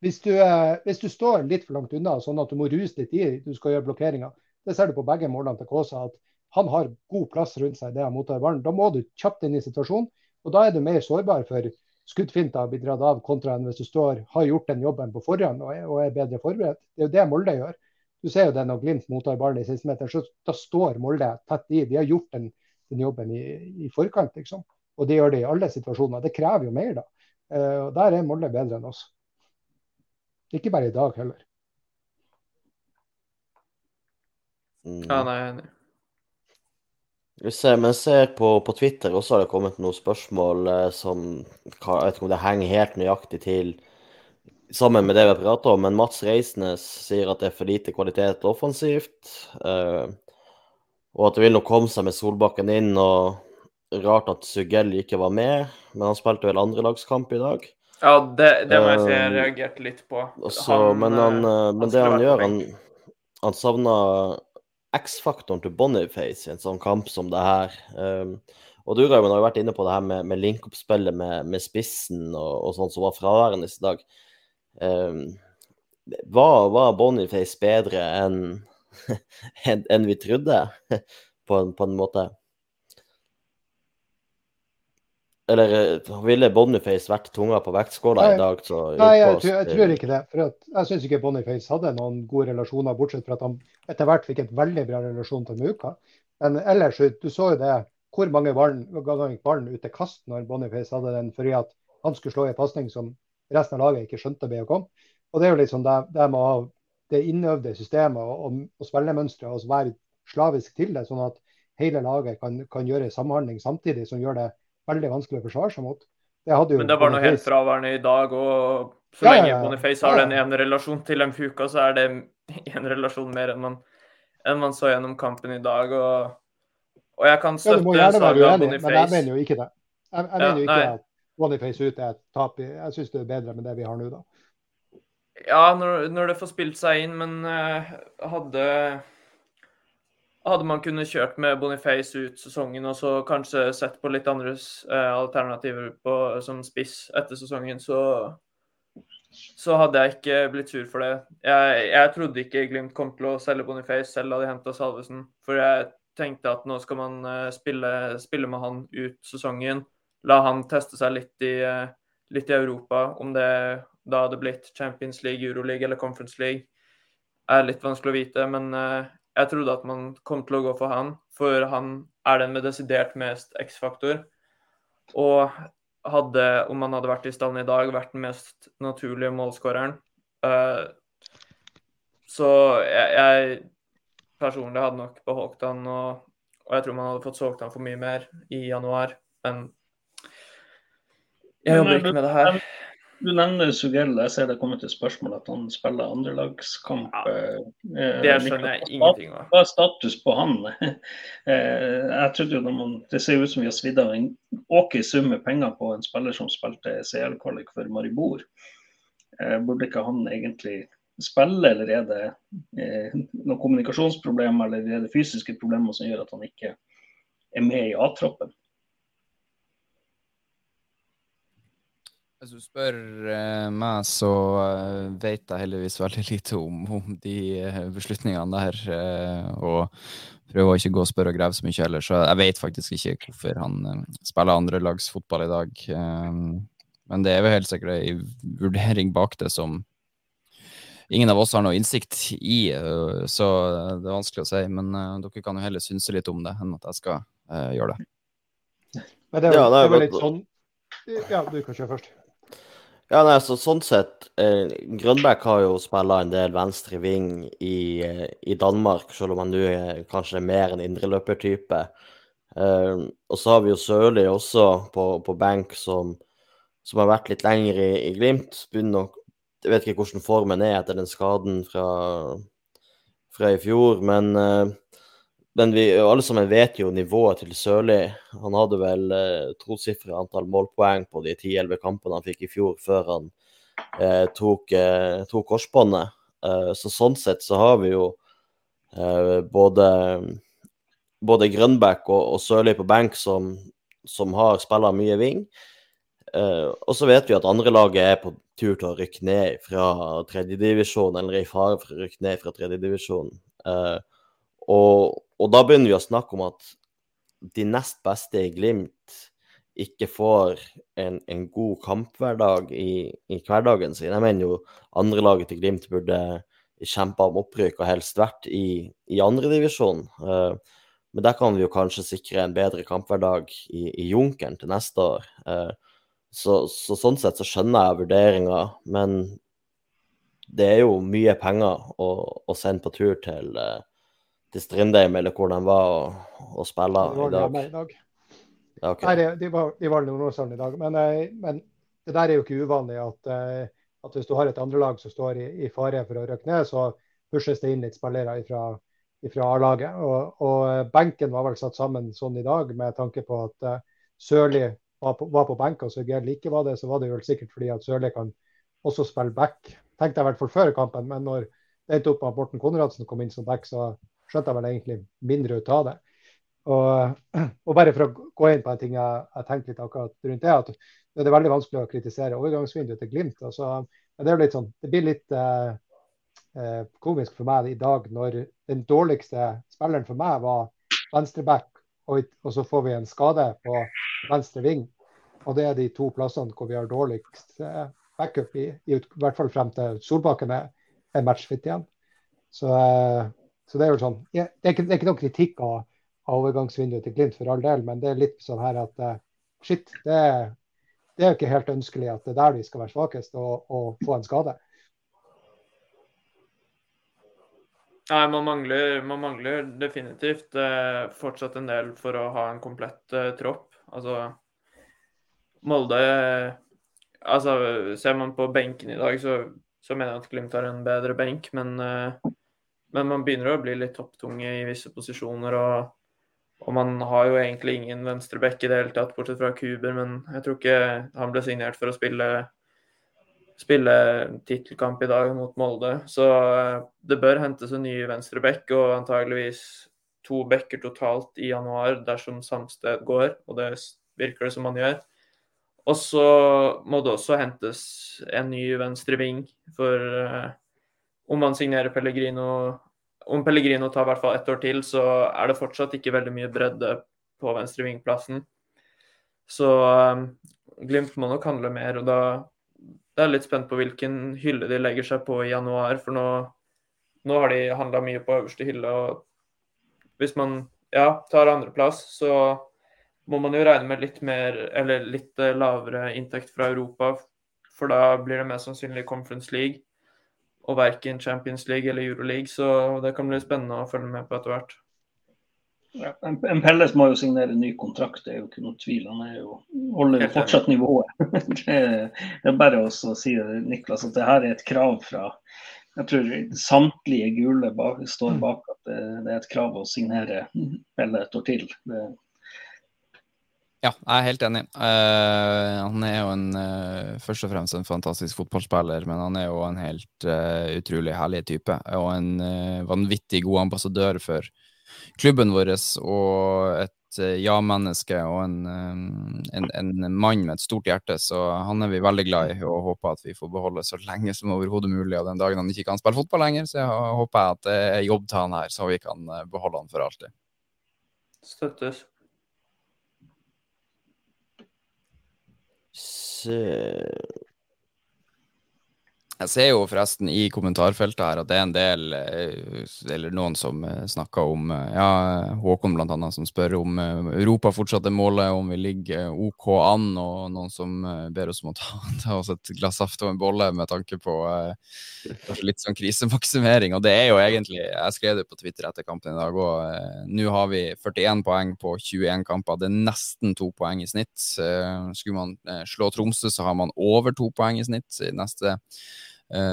hvis, du, eh, hvis du står litt for langt unna, sånn at du må ruse litt i du skal gjøre blokkeringer, det ser du på begge målene til Kåsa, at han har god plass rundt seg idet han mottar ballen. Da må du kjapt inn i situasjonen, og da er du mer sårbar for skuddfinter blir dratt av, kontra enn hvis du står, har gjort den jobben på forhånd og er, og er bedre forberedt. Det er jo det Molde gjør. Du ser jo det når Glimt mottar ballen i siste meter så da står Molde tett i. De har gjort den, den jobben i, i forkant, liksom. Og det gjør det i alle situasjoner. Det krever jo mer, da. Uh, og Der er Molde bedre enn oss. Ikke bare i dag heller. Mm. Ja, nei, jeg er enig. Vi ser, men ser på, på Twitter også har det kommet noen spørsmål eh, som Jeg vet ikke om det henger helt nøyaktig til sammen med det vi har pratet om, men Mats Reisnes sier at det er for lite kvalitet offensivt. eh, og at det vil nok komme seg med Solbakken inn. og Rart at Sugell ikke var med, men han spilte vel andrelagskamp i dag. Ja, det, det må jeg si jeg Um, reagerte litt på. Også, han, men han, men han det han gjør, han, han savna X-faktoren til Boniface i en sånn kamp som det her. Um, og du Raymond, har jo vært inne på det her med, med link-opp-spillet med, med spissen og, og sånn som var fraværende i dag. Um, var, var Boniface bedre enn en, en vi trodde, på en, på en måte? Eller eh, ville Boniface vært tunga på vektskåla i dag? Så Nei, jeg, tror- jeg tror ikke det. For jeg syns ikke Boniface hadde noen gode relasjoner, bortsett fra at han etter hvert fikk et veldig bra relasjon til Muka. Men ellers, du så jo det, hvor mange ganger gikk ballen ut til kast når Boniface hadde den, fordi at han skulle slå i en pasning som resten av laget ikke skjønte ble å komme. Og det er jo liksom det, det med å ha det innøvde systemet og, og, og spillemønsteret og være slavisk til det, sånn at hele laget kan, kan gjøre samhandling samtidig, som gjør det veldig vanskelig å forsvare seg mot. Det Men det var noe helt fraværende i dag. Og så Ja, lenge. Boniface har Ja, den ene relasjonen til Mfuka, så er det en relasjon mer enn man, enn man så gjennom kampen i dag. Og, og jeg kan Ja, du må støtte gjerne være uenig, men jeg mener jo ikke det. Jeg, jeg mener jo ikke nei. at Boniface ut er et tap. i- Jeg syns det er bedre med det vi har nå, da. Ja, når, når det får spilt seg inn, men uh, hadde hadde man kunnet kjørt med Boniface ut sesongen og så kanskje sett på litt andre eh, alternativer på, som spiss etter sesongen, så, så hadde jeg ikke blitt sur for det. Jeg, jeg trodde ikke Glimt kom til å selge Boniface selv da de henta Salvesen. For jeg tenkte at nå skal man eh, spille, spille med han ut sesongen. La han teste seg litt i, eh, litt i Europa. Om det da hadde blitt Champions League, Euroleague eller Conference League, er litt vanskelig å vite. Men eh, jeg trodde at man kom til å gå for han, for han er den med desidert mest X-faktor. Og hadde, om han hadde vært i stallen i dag, vært den mest naturlige målskåreren. Uh, så jeg, jeg personlig hadde nok beholdt han, og, og jeg tror man hadde fått solgt han for mye mer i januar. Men jeg jobber ikke med det her. Du nevner Sugell. Jeg ser det kommer til spørsmål at han spiller andrelagskamp. Ja, eh, Det eh, skjønner jeg ingenting av. Hva er status på han? Eh, jeg trodde jo man, Det ser ut som vi har svidd av en ok sum med penger på en spiller som spilte CL-kvalik for Maribor. Burde ikke han egentlig spille, eller er det noen kommunikasjonsproblemer eller er det fysiske problemer som gjør at han ikke er med i A-troppen? Hvis du spør uh, meg, så uh, vet jeg heldigvis veldig lite om, om de uh, beslutningene der. og prøver å ikke gå og spørre og grave så mye heller, så jeg vet faktisk ikke hvorfor han spiller andrelagsfotball i dag. men det er vel helt sikkert ei vurdering bak det som ingen av oss har noe innsikt i, så det er vanskelig å si. Men dere kan jo heller synse litt om det enn at jeg skal gjøre det. Men det er, ja, det er, det er litt sånn Ja, du kan kjøre først. Ja, nei, så sånn sett eh, Grønbæk har jo spilla en del venstre ving i, eh, i, Danmark, selv om han nå er kanskje mer en indreløpertype. Eh, og så har vi jo Sørli også på, på benk, som, som, har vært litt lenger i, i Glimt. Begynner Jeg vet ikke hvordan formen er etter den skaden fra, fra i fjor, men eh, men vi alle sammen vet jo nivået til Sørli. Han hadde vel eh, tosifra antall målpoeng på de 10-11 kampene han fikk i fjor, før han eh, tok, eh, tok korsbåndet. Eh, så sånn sett så har vi jo eh, både, både Grønbæk og, og Sørli på benk som, som har spilla mye wing. Eh, og så vet vi at andre laget er på tur til å rykke ned fra tredjedivisjon, eller i fare for å rykke ned fra tredjedivisjon. Uh, og, og, da begynner vi å snakke om at de nest beste i Glimt ikke får en, en god kamphverdag i, i, hverdagen sin. Jeg mener jo andrelaget til Glimt burde kjempe om opprykk og helst vært i, i andredivisjon. Uh, men der kan vi jo kanskje sikre en bedre kamphverdag i, i Junkeren til neste år. Uh, så, så, sånn sett så skjønner jeg vurderinga, men det er jo mye penger å, å sende på tur til, uh, til Strindheim, eller hvor de var og, spille i dag? i dag. Ja, okay. Nei, de, var, de var Nordåshallen i dag. Men, eh, men, det der er jo ikke uvanlig at, eh, at hvis du har et andrelag som står i, i, fare for å røkke ned, så pushes det inn litt spillere fra A-laget. Og, og, eh, benken var vel satt sammen sånn i dag med tanke på at uh, Sørli var på, var på benk og så ikke var det, så var det jo sikkert fordi at Sørli kan også spille back. Tenkte jeg i hvert fall før kampen, men når det endte opp at Morten Konradsen kom inn som back, så skjønte jeg vel egentlig mindre ut av det. Og, og, bare for å gå inn på en ting jeg, jeg tenkte litt akkurat rundt det, at det er veldig vanskelig å kritisere overgangsvinduet til Glimt. Altså, det, sånn, det blir litt eh, eh, komisk for meg i dag når den dårligste spilleren for meg var venstreback, og, og så får vi en skade på venstre ving. Og det er de to plassene hvor vi har dårligst eh, backup, i, i, i, hvert fall frem til Solbakken er matchfit igjen. Så eh, så det er jo sånn, ja, det, er ikke, det er ikke noen kritikk av, av overgangsvinduet til Glimt for all del, men det er litt sånn her at uh, shit, det, det er jo ikke helt ønskelig at det er der de skal være svakest og, og få en skade. Nei, man mangler, man mangler definitivt eh, fortsatt en del for å ha en komplett eh, tropp. Altså Molde Altså, ser man på benken i dag, så, så mener jeg at Glimt har en bedre benk, men eh, men man begynner å bli litt topptunge i visse posisjoner. Og, og man har jo egentlig ingen venstreback i det hele tatt, bortsett fra Kuber. Men jeg tror ikke han ble signert for å spille, spille tittelkamp i dag mot Molde. Så eh, det bør hentes en ny venstreback, og antageligvis to backer totalt i januar dersom Samsted går, og det virker det som man gjør. Og så må det også hentes en ny venstre ving for uh, om man signerer Pellegrino Om Pellegrino tar i hvert fall ett år til, så er det fortsatt ikke veldig mye bredde på venstre vingplassen. Så um, Glimt må nok handle mer. og da det er litt spent på hvilken hylle de legger seg på i januar. For nå, nå har de handla mye på øverste hylle. og Hvis man ja, tar andreplass, så må man jo regne med litt mer, eller litt eh, lavere inntekt fra Europa. For da blir det mest sannsynlig Conference League og verken Champions League eller Euroleague, så det kan bli spennende å følge med på etter hvert. Ja, en Pelles må jo signere ny kontrakt, det er jo ikke noe tvil. Han er jo, holder jo fortsatt nivået. det, er bare å si Niklas, at det her er et krav fra jeg tror samtlige gule bak, står bak at det, det, er et krav å signere Pelle et år til. Det, ja, jeg er helt enig. Uh, han er jo en, uh, først og fremst en fantastisk fotballspiller, men han er jo en helt uh, utrolig herlig type. Og en vanvittig god ambassadør for klubben vår og et ja-menneske og en, en, en, mann med et stort hjerte, så han er vi veldig glad i og håper at vi får beholde så lenge som overhodet mulig. Og den dagen han ikke kan spille fotball lenger, så jeg håper jeg at det er jobb til han her, så vi kan beholde han for alltid. Støttes. Se jeg ser jo forresten i kommentarfeltet her at det er en del, eh, eller noen som eh, snakker om eh, Ja, Håkon blant annet, som spør om Europa fortsatt er målet, om vi ligger OK an, og noen som ber oss om å ta, ta oss et glass saft og en bolle med tanke på eh, litt sånn krisemaksimering. Og det er jo egentlig Jeg skrev det på Twitter etter kampen i dag òg. Nå har vi 41 poeng på 21 kamper. Det er nesten to poeng i snitt. Skulle man slå Tromsø, så har man over to poeng i snitt i neste eh,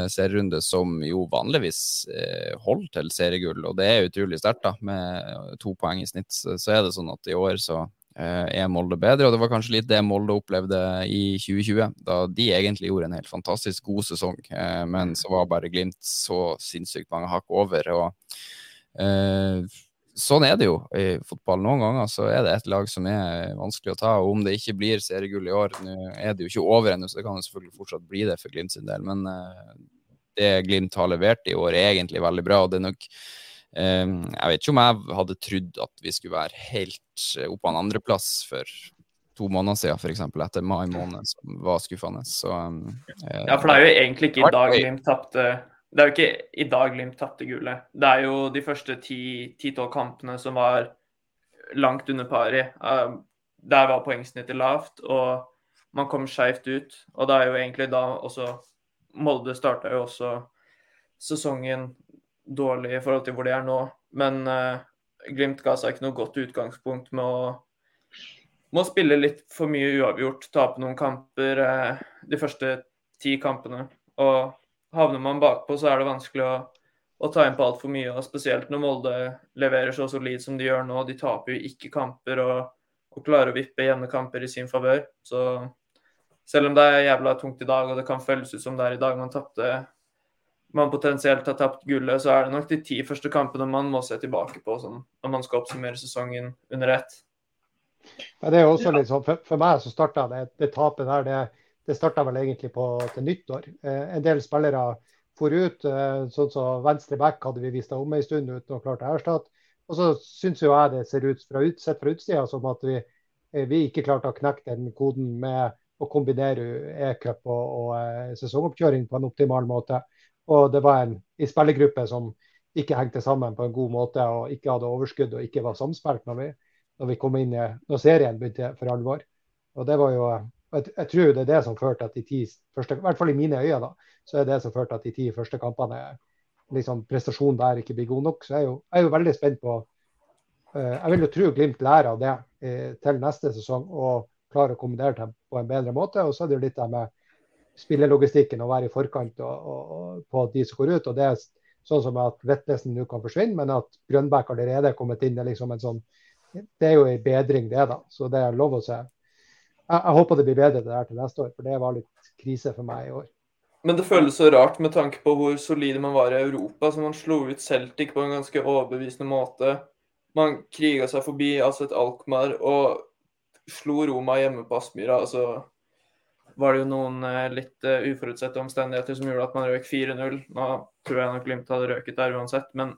serierunde som jo vanligvis eh, holder til seriegull, og det er utrolig sterkt, da, med to poeng i snitt. Så, er det sånn at i år så eh, er Molde bedre, og det var kanskje litt det Molde opplevde i 2020, da de egentlig gjorde en helt fantastisk god sesong, eh, men så var bare Glimt så sinnssykt mange hakk over. og eh, sånn er det jo i fotball. Noen ganger så er det et lag som er vanskelig å ta. og Om det ikke blir seriegull i år, nå er det jo ikke over ennå, så det kan jo selvfølgelig fortsatt bli det for Glimt sin del. Men uh, det Glimt har levert i år, er egentlig veldig bra. og det er nok um, Jeg vet ikke om jeg hadde trodd at vi skulle være helt oppe på en andreplass for to måneder siden, f.eks. etter mai måned, som var skuffende. Så, ja, for det er jo egentlig ikke i dag Glimt tapte det er jo ikke i dag Glimt tapte gullet. Det er jo de første ti-tolv kampene som var langt under pari. Uh, der var poengsnittet lavt, og man kom skeivt ut. Og det er jo egentlig da også Molde starta jo også sesongen dårlig i forhold til hvor de er nå. Men uh, Glimt ga seg ikke noe godt utgangspunkt med å, med å spille litt for mye uavgjort, tape noen kamper uh, de første ti kampene. Og havner man bakpå, så er det vanskelig å, å ta inn på altfor mye. og Spesielt når Molde leverer så solid som de gjør nå. De taper jo ikke kamper og, og klarer å vippe jevne kamper i sin favør. Så selv om det er jævla tungt i dag, og det kan føles ut som det er i dag man tapte man potensielt har tapt gullet, så er det nok de ti første kampene man må se tilbake på sånn, når man skal oppsummere sesongen under ett. Det er også litt sånn, For, for meg så starta det, det tapet der. det det starta vel egentlig på, til nyttår. Eh, en del spillere for ut. Eh, sånn som venstre back hadde vi vist om en stund uten å klare å erstatte. Og så syns jo jeg det ser ut fra, ut, sett fra utsida som at vi, eh, vi, ikke klarte å knekke den koden med å kombinere e-cup og, og sesongoppkjøring på en optimal måte. Og det var en i spillergruppe som ikke hengte sammen på en god måte og ikke hadde overskudd og ikke var samspilt når vi, når vi kom inn når serien begynte for alvor. Og det var jo jeg, jeg, tror det er det som førte at de ti første, i hvert fall i mine øyne, da, så er det som førte at de ti første kampene liksom prestasjonen der ikke blir god nok. Så jeg er jo, jeg er jo veldig spent på uh, Jeg vil jo tro Glimt lærer av det uh, til neste sesong og klarer å kombinere det på en bedre måte. Og så er det jo litt det med spillelogistikken og være i forkant og, og, og på de som går ut. og det er sånn som at Vetlesen nå kan forsvinne, men at Grønbæk allerede er kommet inn. Det er liksom en sånn, det er jo en bedring, det. da, Så det er lov å se jeg, jeg, håper det blir bedre det der til neste år, for det var litt krise for meg i år. Men det føles så rart med tanke på hvor solide man var i Europa. så Man slo ut Celtic på en ganske overbevisende måte. Man kriga seg forbi altså et Alkmaar og slo Roma hjemme på Aspmyra. Altså var det jo noen eh, litt uh, uforutsette omstendigheter som gjorde at man røk 4-0. Nå tror jeg nok Glimt hadde røket der uansett, men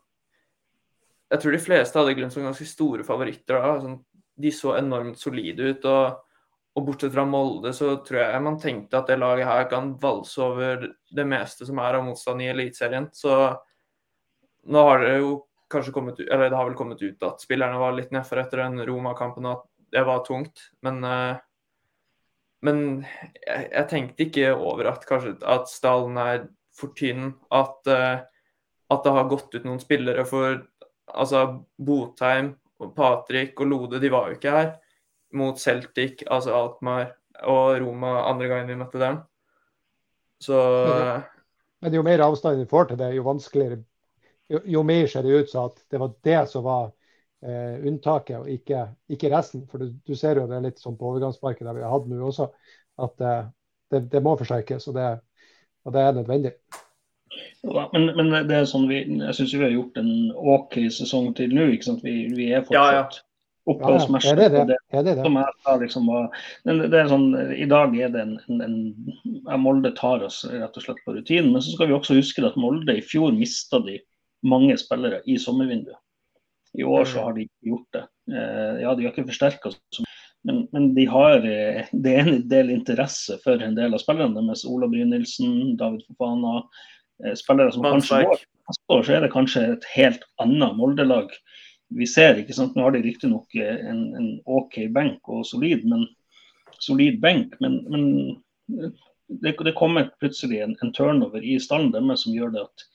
jeg tror de fleste hadde Glimt som ganske store favoritter da. Altså, de så enormt solide ut. og og bortsett fra Molde, så tror jeg man tenkte at det laget her kan valse over det meste som er av motstand i Eliteserien. Så nå har det jo kanskje kommet ut, eller det har vel kommet ut at spillerne var litt nedfor etter den Roma-kampen, og at det var tungt. Men, eh, men jeg, jeg, tenkte ikke over at kanskje at stallen er for tynn. At, eh, at det har gått ut noen spillere for altså Botheim, Patrick og Lode, de var jo ikke her mot Celtic, altså Alkmaar og Roma andre gangen vi møtte dem. Så men, men jo mer avstand vi får til det, jo vanskeligere Jo, jo mer ser det ut som at det var det som var eh, unntaket, og ikke, ikke, resten. For du, du, ser jo det litt sånn på overgangsmarkedet vi har hatt nå også, at eh, det, det, må forsterkes. Og det, og det er nødvendig. Ja, men, men, det er sånn vi, jeg syns vi har gjort en OK sesong til nå. ikke sant? Vi, vi er fortsatt ja, ja Ja, det det? Det det? Som jeg sa liksom var det er sånn, I dag er det en, en, en Molde tar oss rett og slett på rutinen. Men så skal vi også huske at Molde i fjor mista de mange spillere i sommervinduet. I år så mm. har de ikke gjort det. Eh, ja, de har ikke forsterka men, men de har, eh, det er en del interesse for en del av spillerne deres. Ola Brynildsen, David Fofana. Eh, spillere som kanskje går neste år, så er det kanskje et helt annet Molde-lag vi ser. ikke sant, Nå har de riktignok en, en OK benk og solid, men, solid benk, men, men det, det kommer plutselig en, en, turnover i stallen deres som gjør det at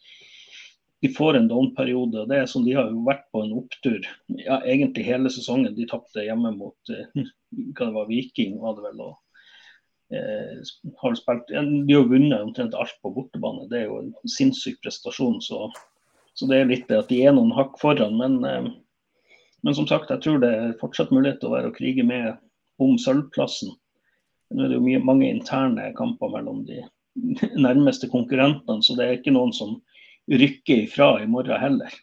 de får en down-periode. og det er som De har jo vært på en opptur ja, egentlig hele sesongen. De tapte hjemme mot eh, hva det var, Viking, var det vel. og eh, har spilt, De har vunnet omtrent alt på bortebane. Det er jo en sinnssyk prestasjon. Så, så det er litt det at de er noen hakk foran. Men, eh, men som sagt, jeg tror det er fortsatt mulighet til å være å krige med om sølvplassen. Nå er det jo mye, mange interne kamper mellom de nærmeste konkurrentene, så det er ikke noen som rykker ifra i morgen heller.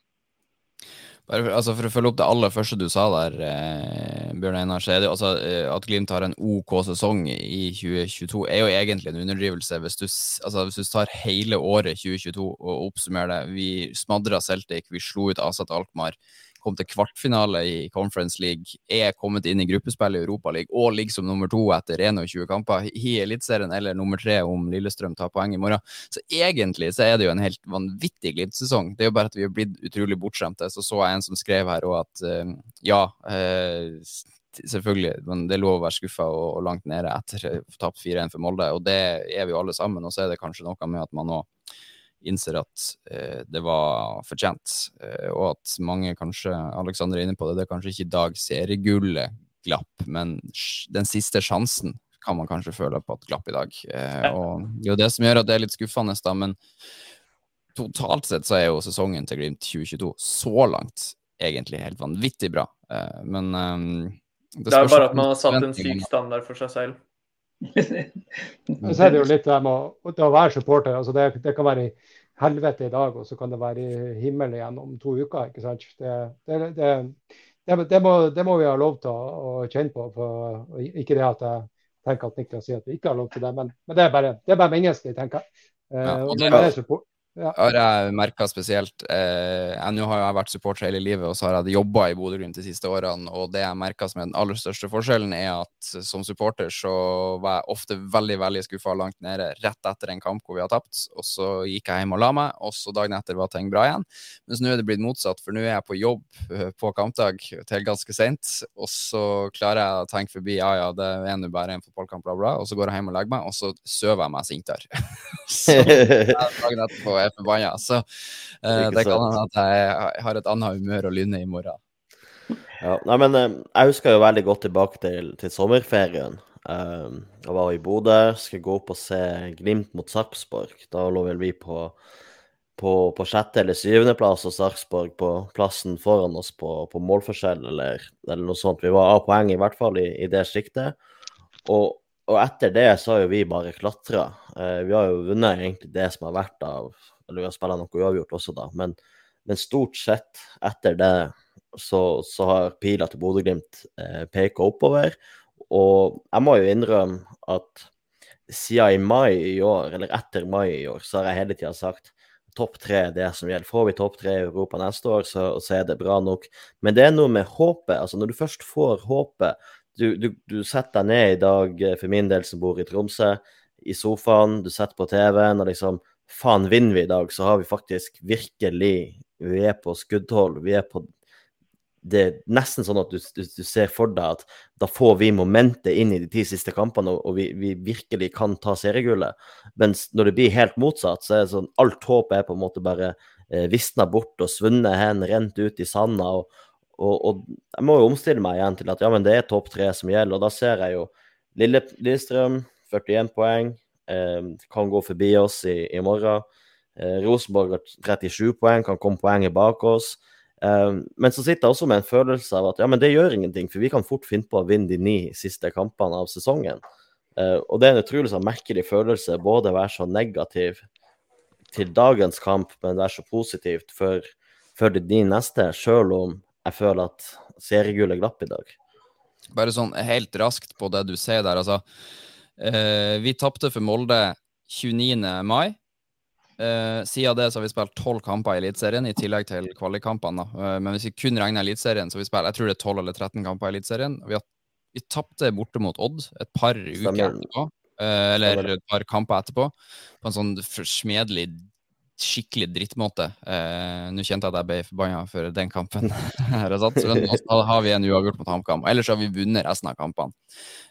Bare for, altså for å følge opp det aller første du sa der, eh, Bjørn Einar, så er det altså, eh, at Glimt har en OK sesong i 2022, er jo egentlig en underdrivelse. Hvis du, altså, hvis du tar hele året 2022 og oppsummerer det. Vi smadra Celtic, vi slo ut Asat Alkmaar kom til kvartfinale i Conference League, er kommet inn i gruppespill i Europa League og ligger som nummer to etter 21 kamper i Eliteserien, eller nummer tre om Lillestrøm tar poeng i morgen. Så egentlig så er det jo en helt vanvittig Glimt-sesong. Det er jo bare at vi har blitt utrolig bortskjemte. Så så jeg en som skrev her òg at uh, ja, uh, selvfølgelig, men det er lov å være skuffa og, og, langt nede etter å ha tapt 4-1 for Molde, og det er vi jo alle sammen. Og så er det kanskje noe med at man nå innser at eh, det var fortjent, eh, og at mange kanskje Alexander er inne på det, det er kanskje ikke i dag seriegullet glapp, men den siste sjansen kan man kanskje føle på at glapp i dag. Eh, og det er jo det som gjør at det er litt skuffende, da, men totalt sett så er jo sesongen til Glimt 2022 så langt egentlig helt vanvittig bra. Eh, men um, det, det, er bare at man har satt en syk standard for seg selv. Så er det jo litt det med å, være supporter. altså det, det, kan være i helvete i dag, og så kan det være i himmelen igjen om to uker. ikke sant? Det, det må, det, må, vi ha lov til å, å kjenne på. For, ikke det at jeg tenker at Niklas sier at vi ikke har lov til det, men, men det er bare, det er bare menneskelig, tenker jeg. Ja, og det, er ja. har jeg merka spesielt. Eh, Nå har jeg vært supporter hele livet, og så har jeg jobba i Bodø-Glimt de siste årene. Og det jeg merka som er den aller største forskjellen, er at som supporter så var jeg ofte veldig veldig skuffa langt nede rett etter en kamp hvor vi har tapt. Og så gikk jeg hjem og la meg, og så dagen etter var ting bra igjen. Mens nå er det blitt motsatt, for nå er jeg på jobb eh, på kampdag til ganske seint. Og så klarer jeg å tenke forbi ja ja, det er nå bare en fotballkamp, bla, bla. Og så går jeg hjem og legger meg, og så søver jeg meg sintere. så dagen etterpå er forbanna. Så uh, det kan hende at jeg har et annet humør og lynne i morgen. Ja, nei, men uh, Jeg husker jo veldig godt tilbake til, til sommerferien. Uh, jeg var i Bodø, skulle gå opp og se Glimt mot Sarpsborg. Da lå vel vi på, på, på sjette- eller syvendeplass, og Sarpsborg på plassen foran oss på, på målforskjell eller, eller, noe sånt. Vi var av poeng, i hvert fall i, i det siktet. Og, og etter det så har jo vi bare klatra. Uh, vi har jo vunnet egentlig det som har vært av Eller vi har spilt noe uavgjort også, da. Men, men, stort sett etter det så, så har pila til Bodø-Glimt eh, peka oppover. Og jeg må jo innrømme at siden i mai i år, eller etter mai i år, så har jeg hele tida sagt topp tre er det som gjelder. Får vi topp tre i Europa neste år, så, så, er det bra nok. Men det er noe med håpet. altså Når du først får håpet, du, du, du, setter deg ned i dag, eh, for min del som bor i Tromsø, i sofaen, du setter på TV-en og liksom Faen, vinner vi i dag, så har vi faktisk virkelig Vi er på skuddhold. Vi er på Det er nesten sånn at du, du, du ser for deg at da får vi momentet inn i de ti siste kampene, og, og vi, vi, virkelig kan ta seriegullet. Mens når det blir helt motsatt, så er det sånn alt håpet er på en måte bare eh, visna bort og svunnet hen, rent ut i sanda. og og, og, jeg må jo omstille meg igjen til at ja, men det er topp tre som gjelder. Og da ser jeg jo Lille, Lillestrøm, 41 poeng, kan gå forbi oss i, i morgen. Eh, Rosenborg har 37 poeng, kan komme poenget bak oss. Eh, men så sitter jeg også med en følelse av at ja, men det gjør ingenting, for vi kan fort finne på å vinne de ni siste kampene av sesongen. Eh, og det er en utrolig sånn merkelig følelse, både å være så negativ til dagens kamp, men være så positivt for, for de neste, sjøl om jeg føler at seriegullet glapp i dag. Bare sånn helt raskt på det du sier der, altså. Eh, vi tapte for Molde 29. mai. Eh, siden det så har vi spilt tolv kamper i Eliteserien, i tillegg til kvalikkampene. Eh, men hvis vi kun regner Eliteserien, så har vi spilt jeg tror det er 12 eller 13 kamper i Eliteserien. Vi, har- vi tapte borte mot Odd et par uker etterpå. Eller et par kamper etterpå. På en sånn forsmedelig, skikkelig drittmåte. Eh, Nå kjente jeg at jeg ble forbanna for den kampen. Men nå har vi en uavgjort mot HamKam. Ellers har vi vunnet resten av kampene.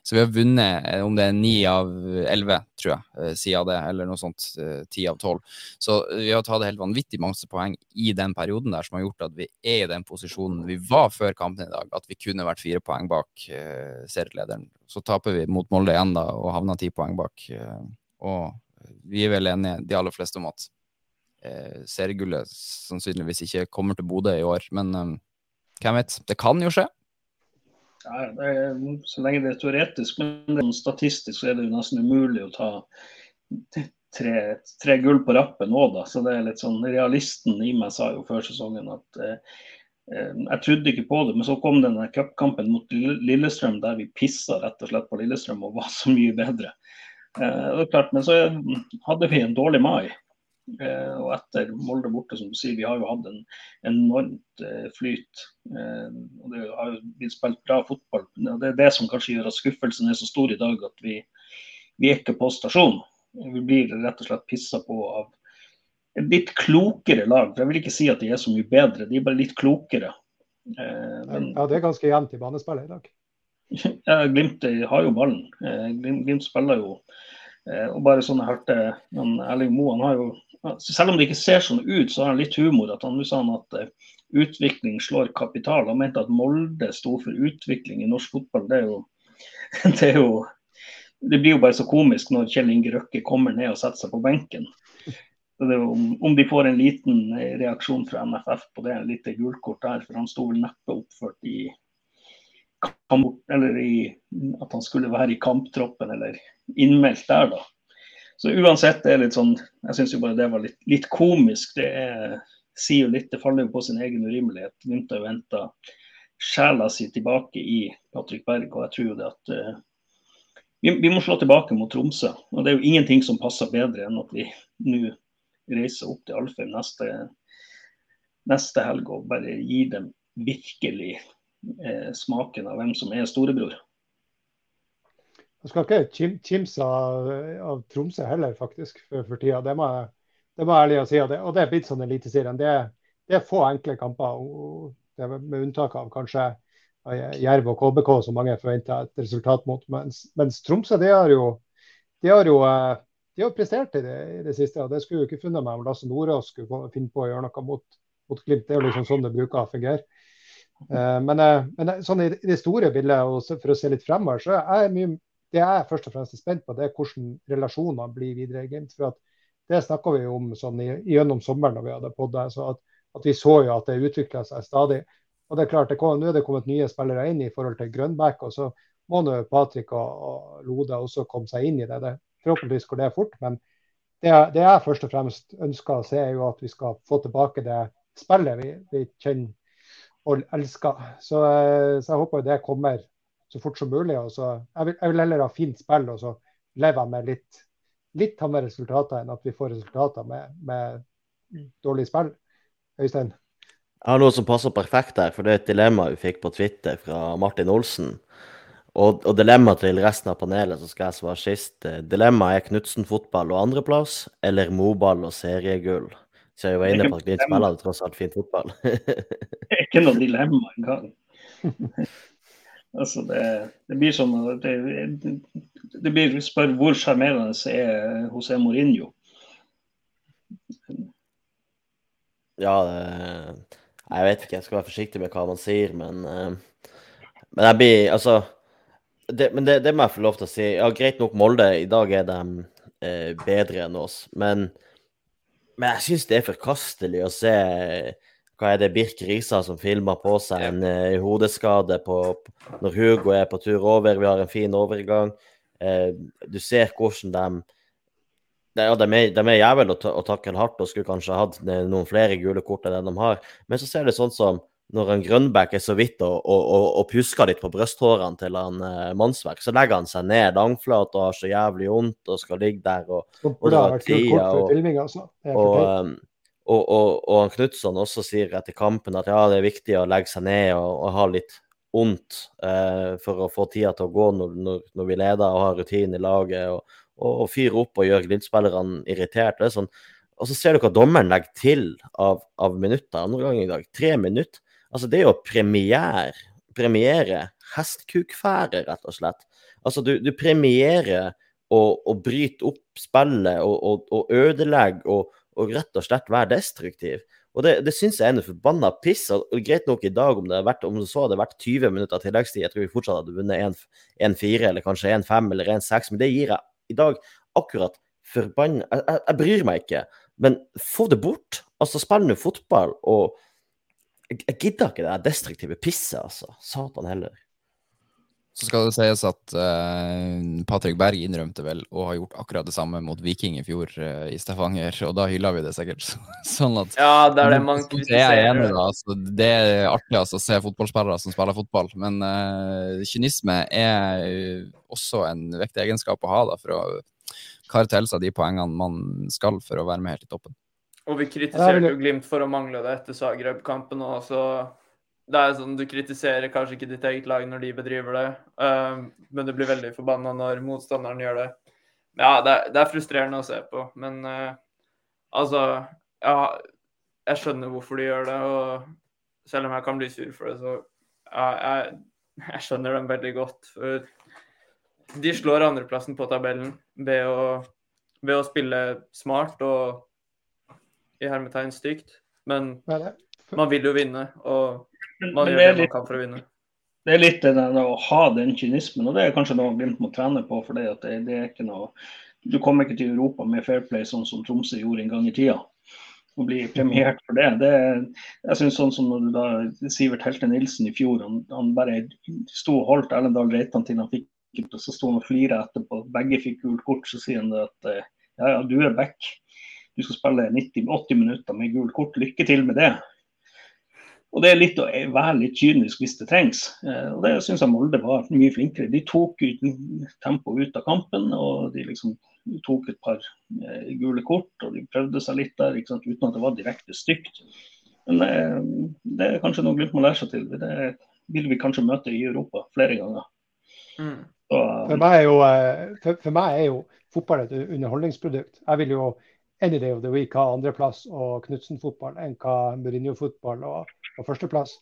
Så vi har vunnet eh, om det er ni av elleve, tror jeg, eh, siden det, eller noe sånt. eh, Ti av tolv. Så vi har tatt helt vanvittig mange poeng i den perioden der som har gjort at vi er i den posisjonen vi var før kampen i dag, at vi kunne vært fire poeng bak eh, serielederen. Så taper vi mot Molde igjen da, og havner ti poeng bak. Eh, og vi er vel enige, de aller fleste, om at eh, seriegullet sannsynligvis ikke kommer til Bodø i år. Men eh, hvem vet? Det kan jo skje. Ja, er, så lenge det er teoretisk, men er statistisk så er det jo nesten umulig å ta tre, tre gull på rappen òg, da. Så det er litt sånn Realisten i meg sa jo før sesongen at eh, eh, jeg trodde ikke på det, men så kom den der cupkampen mot Lillestrøm der vi pissa rett og slett på Lillestrøm og var så mye bedre. Eh, klart, men så hadde vi en dårlig mai. Eh, og etter Molde borte, som du sier, vi har jo hatt en enormt eh, flyt. Eh, og det har jo blitt spilt bra fotball. Og det er det som kanskje gjør at skuffelsen er så stor i dag, at vi, vi er ikke på stasjon. Vi blir rett og slett pissa på av et litt klokere lag. For jeg vil ikke si at de er så mye bedre, de er bare litt klokere. Eh, men Ja, det er ganske jevnt i banespillet i dag. ja, Glimt har jo ballen. Glimt, Glimt spiller jo. Og bare sånn jeg hørte Erling Moe, han har jo Selv om det ikke ser sånn ut, så har han litt humor. at han sa han at eh, utvikling slår kapital. Han mente at Molde sto for utvikling i norsk fotball. Det jo det, jo, det blir jo bare så komisk når Kjell Inge Røkke kommer ned og setter seg på benken. Om, om de får en liten eh, reaksjon fra NFF på det, et lite gulkort der, for han sto vel neppe oppført i kamp, eller i, at han skulle være i kamptroppen eller innmeldt der, da. Så uansett, det er litt sånn Jeg syns jo bare det var litt, litt komisk. Det er, sier jo litt, det faller jo på sin egen urimelighet. Jo henta sjela si tilbake i Patrick Berg, og jeg tror jo det at uh, vi, vi må slå tilbake mot Tromsø. Og det er jo ingenting som passer bedre enn at vi nå reiser opp til Alfheim neste, neste helg og bare gir dem virkelig uh, smaken av hvem som er storebror. Jeg skal ikke kim, kimse av, av Tromsø heller, faktisk, for, for tida. Det må det må jeg ærlig si. Og det, og det er blitt sånn Eliteserien. Det, det er få enkle kamper, det er med unntak av kanskje Jerv og KBK, som mange forventer et resultat mot. Mens, mens Tromsø de har jo, de har jo eh, de har prestert i det, i det siste. og Det skulle jo ikke funnet meg om Lasse Nordås skulle finne på å gjøre noe mot, mot Glimt. Det er jo liksom sånn det bruker å fungere. Eh, Men, eh, men sånn i det store bildet, og for å se litt fremover, så er jeg mye det jeg først og fremst er spent på, det er hvordan relasjonene blir videre Glimt. For det snakka vi om sånn gjennom sommeren når vi hadde podda. At, at vi så jo at det utvikla seg stadig. Og det er klart, det kom, Nå er det kommet nye spillere inn i forhold til Grønbæk. og så må nå Patrick og Lode også komme seg inn i det. det forhåpentligvis går det fort. Men det, det jeg først og fremst ønsker å se, er jo at vi skal få tilbake det spillet vi, vi kjenner og elsker. Så, eh, så jeg håper det kommer så fort som mulig. Og så, jeg, vil, jeg vil heller ha fint spill, og så lever jeg med litt, litt tamme resultater enn at vi får resultater med, med dårlig spill. Øystein? Jeg har noe som passer perfekt her, for det er et dilemma vi fikk på Twitter fra Martin Olsen. Og, og dilemmaet til resten av panelet, så skal jeg svare sist. Dilemmaet er Knutsen-fotball og andreplass, eller Moball og seriegull. Så jeg var inne på at Glimt spiller tross alt fin fotball. Det er ikke noe dilemma engang. altså det, det blir sånn det, det blir spør hvor sjarmerende er José Mourinho. Ja, jeg vet ikke, jeg skal være forsiktig med hva man sier, men eh, Men jeg blir Altså det, Men det, det må jeg få lov til å si. Ja, greit nok, Molde, i dag er de eh, bedre enn oss, men Men jeg syns det er forkastelig å se hva er det Birk Risa som filmer på seg en eh, hodeskade på, når Hugo er på tur over. Vi har en fin overgang. Eh, du ser hvordan de det, ja, de, er, de er jævel å, ta, å takle hardt og skulle kanskje hatt noen flere gule kort enn de har. Men så ser det sånn som når en Grønbæk er så vidt og, og, og, og pjusker litt på brysthårene til han eh, Mannsverk, så legger han seg ned langflat og har så jævlig vondt og skal ligge der og, Og dra tida, og- altså. Og, um, og, og, og Knutson også sier etter kampen at ja, det er viktig å legge seg ned og, og ha litt vondt eh, for å få tida til å gå når, når, når vi leder og har rutine i laget, og, og, og fyre opp og gjøre Glimt-spillerne irritert. Det er sånn. Og så ser du hva dommeren legger til av, av minutter andre gang i dag. Tre minutter. Altså, det er jo premiere, premiere hestkukfære, rett og slett. Altså, du, du premierer å, å bryte opp spillet og, og, og ødelegge og, og rett og slett være destruktiv. Og det, det syns jeg er en forbanna piss. Og greit nok i dag, om det, hadde vært, om så hadde vært 20 minutter tilleggstid, jeg tror vi fortsatt hadde vunnet 1-4 eller kanskje 1-5 eller 1-6, men det gir jeg i dag akkurat forbanna jeg, jeg, jeg bryr meg ikke, men få det bort. Altså, spill nå fotball, og jeg, jeg gidder ikke det destruktive pisset, altså. Satan heller. Så skal det sies at uh, Patrick Berg innrømte vel å ha gjort akkurat det samme mot Viking i fjor uh, i Stavanger, og da hylla vi det sikkert. sånn at Ja, det er det man er kritiserer. da. Altså, det er artig altså, å se fotballspillere som spiller fotball, men uh, kynisme er også en viktig egenskap å ha da, for å kare til seg de poengene man skal for å være med helt i toppen. Og vi kritiserte er jo Glimt for å mangle det etter Zagreb-kampen og så det er sånn du kritiserer kanskje ikke ditt eget lag når de bedriver det, eh, men du blir veldig forbanna når motstanderen gjør det. Ja, det er, det er frustrerende å se på, men uh, altså Ja, jeg skjønner hvorfor de gjør det, og selv om jeg kan bli sur for det, så ja, jeg, jeg skjønner dem veldig godt. For de slår andreplassen på tabellen ved å, ved å spille smart og i hermetegn stygt. Men Men det- man vil jo vinne, og man gjør det, litt, man kan for å vinne. det er litt det der å ha den kynismen, og det er kanskje noe Glimt må trene på. for det, det, det er ikke noe Du kommer ikke til Europa med fair play sånn som Tromsø gjorde en gang i tida. Å bli premiert for det. det jeg synes sånn som når du da Sivert Helte Nilsen i fjor, han, han bare sto og holdt Erlendal Reitan til han fikk og så sto han og flira etterpå. Begge fikk gult kort. Så sier han at eh, ja, ja, du er back. Du skal spille 90-80 minutter med gult kort. Lykke til med det. Og Det er litt å være litt kynisk hvis det trengs. Eh, og Det syns jeg Molde var mye flinkere. De tok ut tempo ut av kampen. og de liksom tok et par eh, gule kort og de prøvde seg litt der ikke sant? uten at det var direkte stygt. Men eh, det er kanskje noe Glimt må lære seg til. Det vil vi kanskje møte i Europa flere ganger. Mm. Så, For meg er jo, for, for meg er jo fotball et underholdningsprodukt. Jeg vil jo any day of the week ha andreplass og Knutsen-fotball enn hva Mourinho-fotball og, og førsteplass.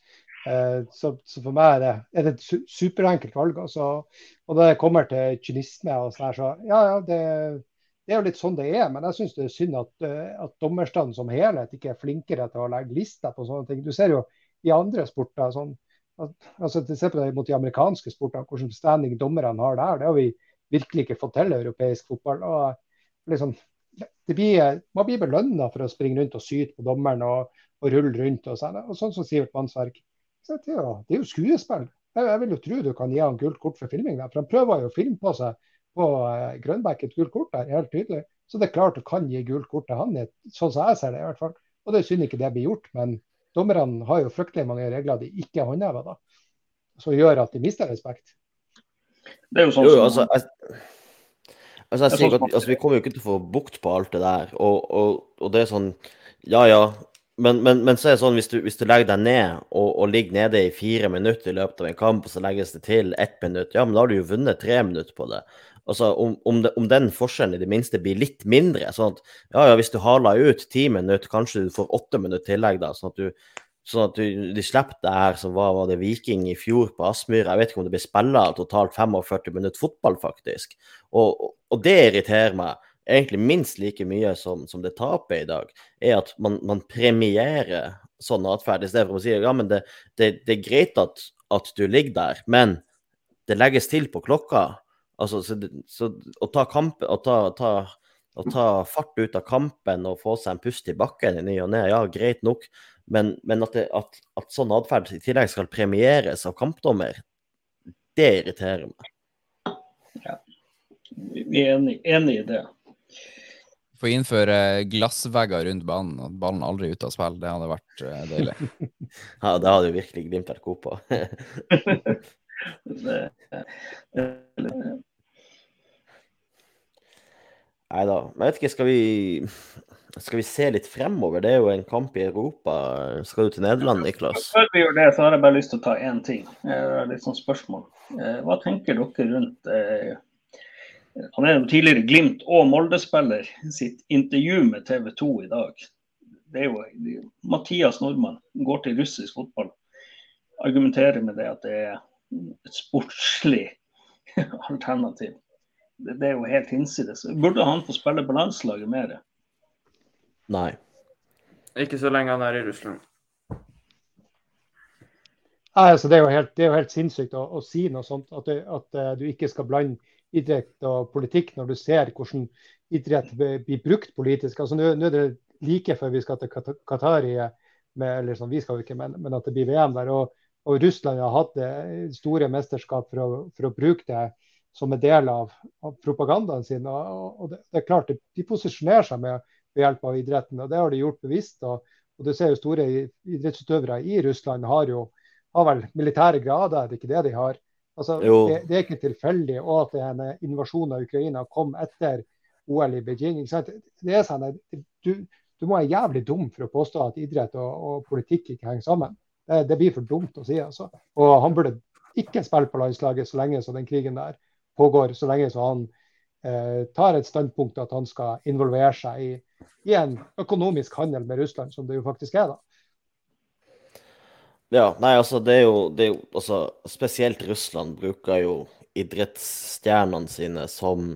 Eh, så, så for meg er det, er det et superenkelt valg. Altså. Og når det kommer til kynisme og sånn så ja, ja, det, det er jo litt sånn det er. Men jeg syns det er synd at, eh, at dommerstanden som helhet ikke er flinkere til å legge lister på sånne ting. Du ser jo i andre sporter sånn altså, Se på det mot de amerikanske sportene, hvordan standing dommerne har der. Det har vi virkelig ikke fått til i europeisk fotball. og liksom, blir, Man blir belønna for å springe rundt og syte på dommeren og, og rulle rundt. og sånn, og sånn som Sivert Mannsverk. Så det, er jo, det er jo skuespill. Jeg, jeg vil jo tro du kan gi han gult kort for filming. Der, for Han prøver jo å filme på seg på eh, Grønbæk et gult kort der, helt tydelig. Så det er klart du kan gi gult kort til han, i sånn som jeg ser det i hvert fall. Og det er synd ikke det blir gjort, men dommerne har jo fryktelig mange regler de ikke håndhever, da. Som gjør at de mister respekt. det er jo sånn Jo, altså, jeg, altså, jeg sier sånn som- at, altså, Vi kommer jo ikke til å få bukt på alt det der. Og, og, og det er sånn Ja, ja. Men, men, men så er det sånn, hvis du, hvis du legger deg ned og, og ligger nede i fire minutter i løpet av en kamp, og så legges det til ett minutt, ja, men da har du jo vunnet tre minutter på det. Altså, Om, om, det, om den forskjellen i det minste blir litt mindre, sånn at ja, ja, hvis du haler ut ti minutter, kanskje du får åtte minutter tillegg, da, sånn at du Sånn at du, de slipper det her som var, var det Viking i fjor på Aspmyra. Jeg vet ikke om det blir spilla totalt 45 minutter fotball, faktisk. Og, og, det irriterer meg egentlig minst like mye som, som det tapet i dag, er at man, man premierer sånn atferd i stedet for å si ja, men det, det, det er greit at, at du ligger der, men det legges til på klokka. Altså, så, så å ta kamp, å ta, ta, å ta fart ut av kampen og få seg en pust i bakken i ny og ne, ja, greit nok, men, men at, det, at, at sånn atferd i tillegg skal premieres av kampdommer, det irriterer meg. Vi er enig, enig i det. Få innføre glassvegger rundt banen, og ballen aldri ute av spill. Det hadde vært uh, deilig. ja, det hadde jo virkelig Glimt vært god på. det, det, Nei da. Men jeg vet ikke, skal vi, skal vi se litt fremover? Det er jo en kamp i Europa. Skal du til Nederland, Niklas? Før vi gjør det, så har jeg bare lyst til å ta én ting. Litt sånn spørsmål. Eh, hva tenker dere rundt eh, Han er jo tidligere Glimt- og Molde-spiller sitt intervju med TV 2 i dag. Det er jo Mathias Nordmann går til russisk fotball. Argumenterer med det at det er et sportslig alternativ det, er jo helt hinsides. Burde han få spille på landslaget mer? Nei. Ikke så lenge han er i Russland. Nei, altså, det, er jo helt, det er jo helt sinnssykt å, å si noe sånt. At, det, at, uh, du ikke skal blande idrett og politikk når du ser hvordan idrett blir brukt politisk. Altså, Nå er det like før vi skal til Qatar, eller sånn, vi skal jo ikke, men, men, at det blir VM der. Og, og Russland har hatt store mesterskap for å, for å bruke det som en del av, av propagandaen sin. Og, og det, det, er klart, De posisjonerer seg med, ved hjelp av idretten, og det har de gjort bevisst. og, og du ser jo Store idrettsutøvere i Russland har jo har vel militære grader, er det ikke det de har? Altså, det, det, er ikke tilfeldig og at denne invasjonen en invasjon av Ukraina kom etter OL i Beijing. Det er sånn at du, du, må være jævlig dum for å påstå at idrett og, og politikk ikke henger sammen. Det, det, blir for dumt å si. altså. Og Han burde ikke spille på landslaget så lenge så den krigen der pågår så lenge så han eh, tar et standpunkt at han skal involvere seg i, i, en økonomisk handel med Russland, som det jo faktisk er. da. Ja, nei, altså det er jo, det er jo altså, Spesielt Russland bruker jo idrettsstjernene sine som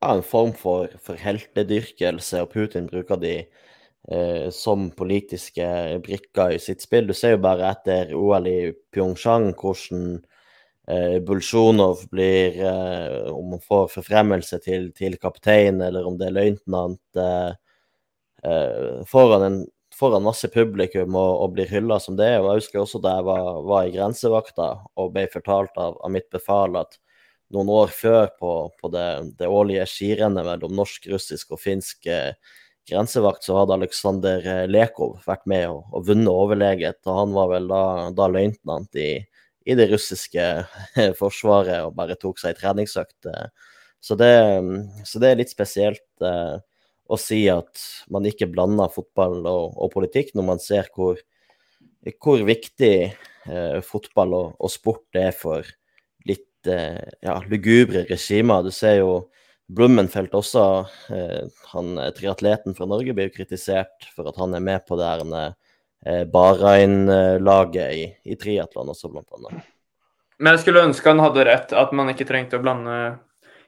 ja, en form for, for heltedyrkelse, og Putin bruker de eh, som politiske brikker i sitt spill. Du ser jo bare etter OL i Pyeongchang hvordan eh, Bulsjunov blir eh, Om han får forfremmelse til, til, kaptein, eller om det er løytnant eh, eh, foran, en, foran masse publikum og, og blir hylla som det. Og jeg husker også da jeg var, var i grensevakta og ble fortalt av, av mitt befal at noen år før på, på det, det, årlige skirennet mellom norsk, russisk og finsk eh, grensevakt, så hadde Aleksandr eh, Lekov vært med og, og vunnet overleget. og Han var vel da, da løytnant i, i det russiske forsvaret og bare tok seg ei treningsøkt. Så det, så det, er litt spesielt eh, å si at man ikke blander fotball og, og politikk, når man ser hvor, hvor viktig eh, fotball og, og, sport er for litt eh, ja, lugubre regimer. Du ser jo Blummenfelt også, eh, han triatleten fra Norge, blir kritisert for at han er med på det her eh, Bahrain-laget i, i triatlon også, blant annet. Men jeg skulle ønske han hadde rett, at man ikke trengte å blande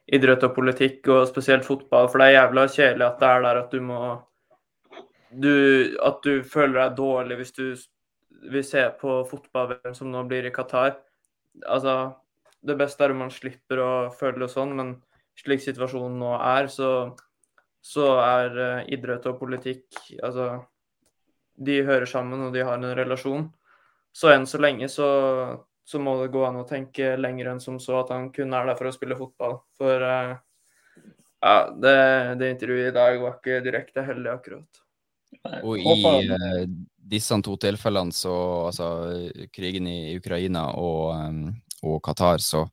idrett og politikk, og spesielt fotball. For det er jævla kjedelig at det er der at du må du, At du føler deg dårlig hvis du vil se på fotball som nå blir i Qatar. Altså, det beste er om man slipper å føle det sånn, men slik situasjonen nå er, så, så er uh, idrett og politikk Altså de hører sammen og de har en relasjon. Så enn så lenge så, så, må det gå an å tenke lenger enn som så at han kun er der for å spille fotball. For uh, ja, det, det, intervjuet i dag var ikke direkte heldig, akkurat. Og i uh, disse to tilfellene, så altså krigen i Ukraina og, um, og Qatar, så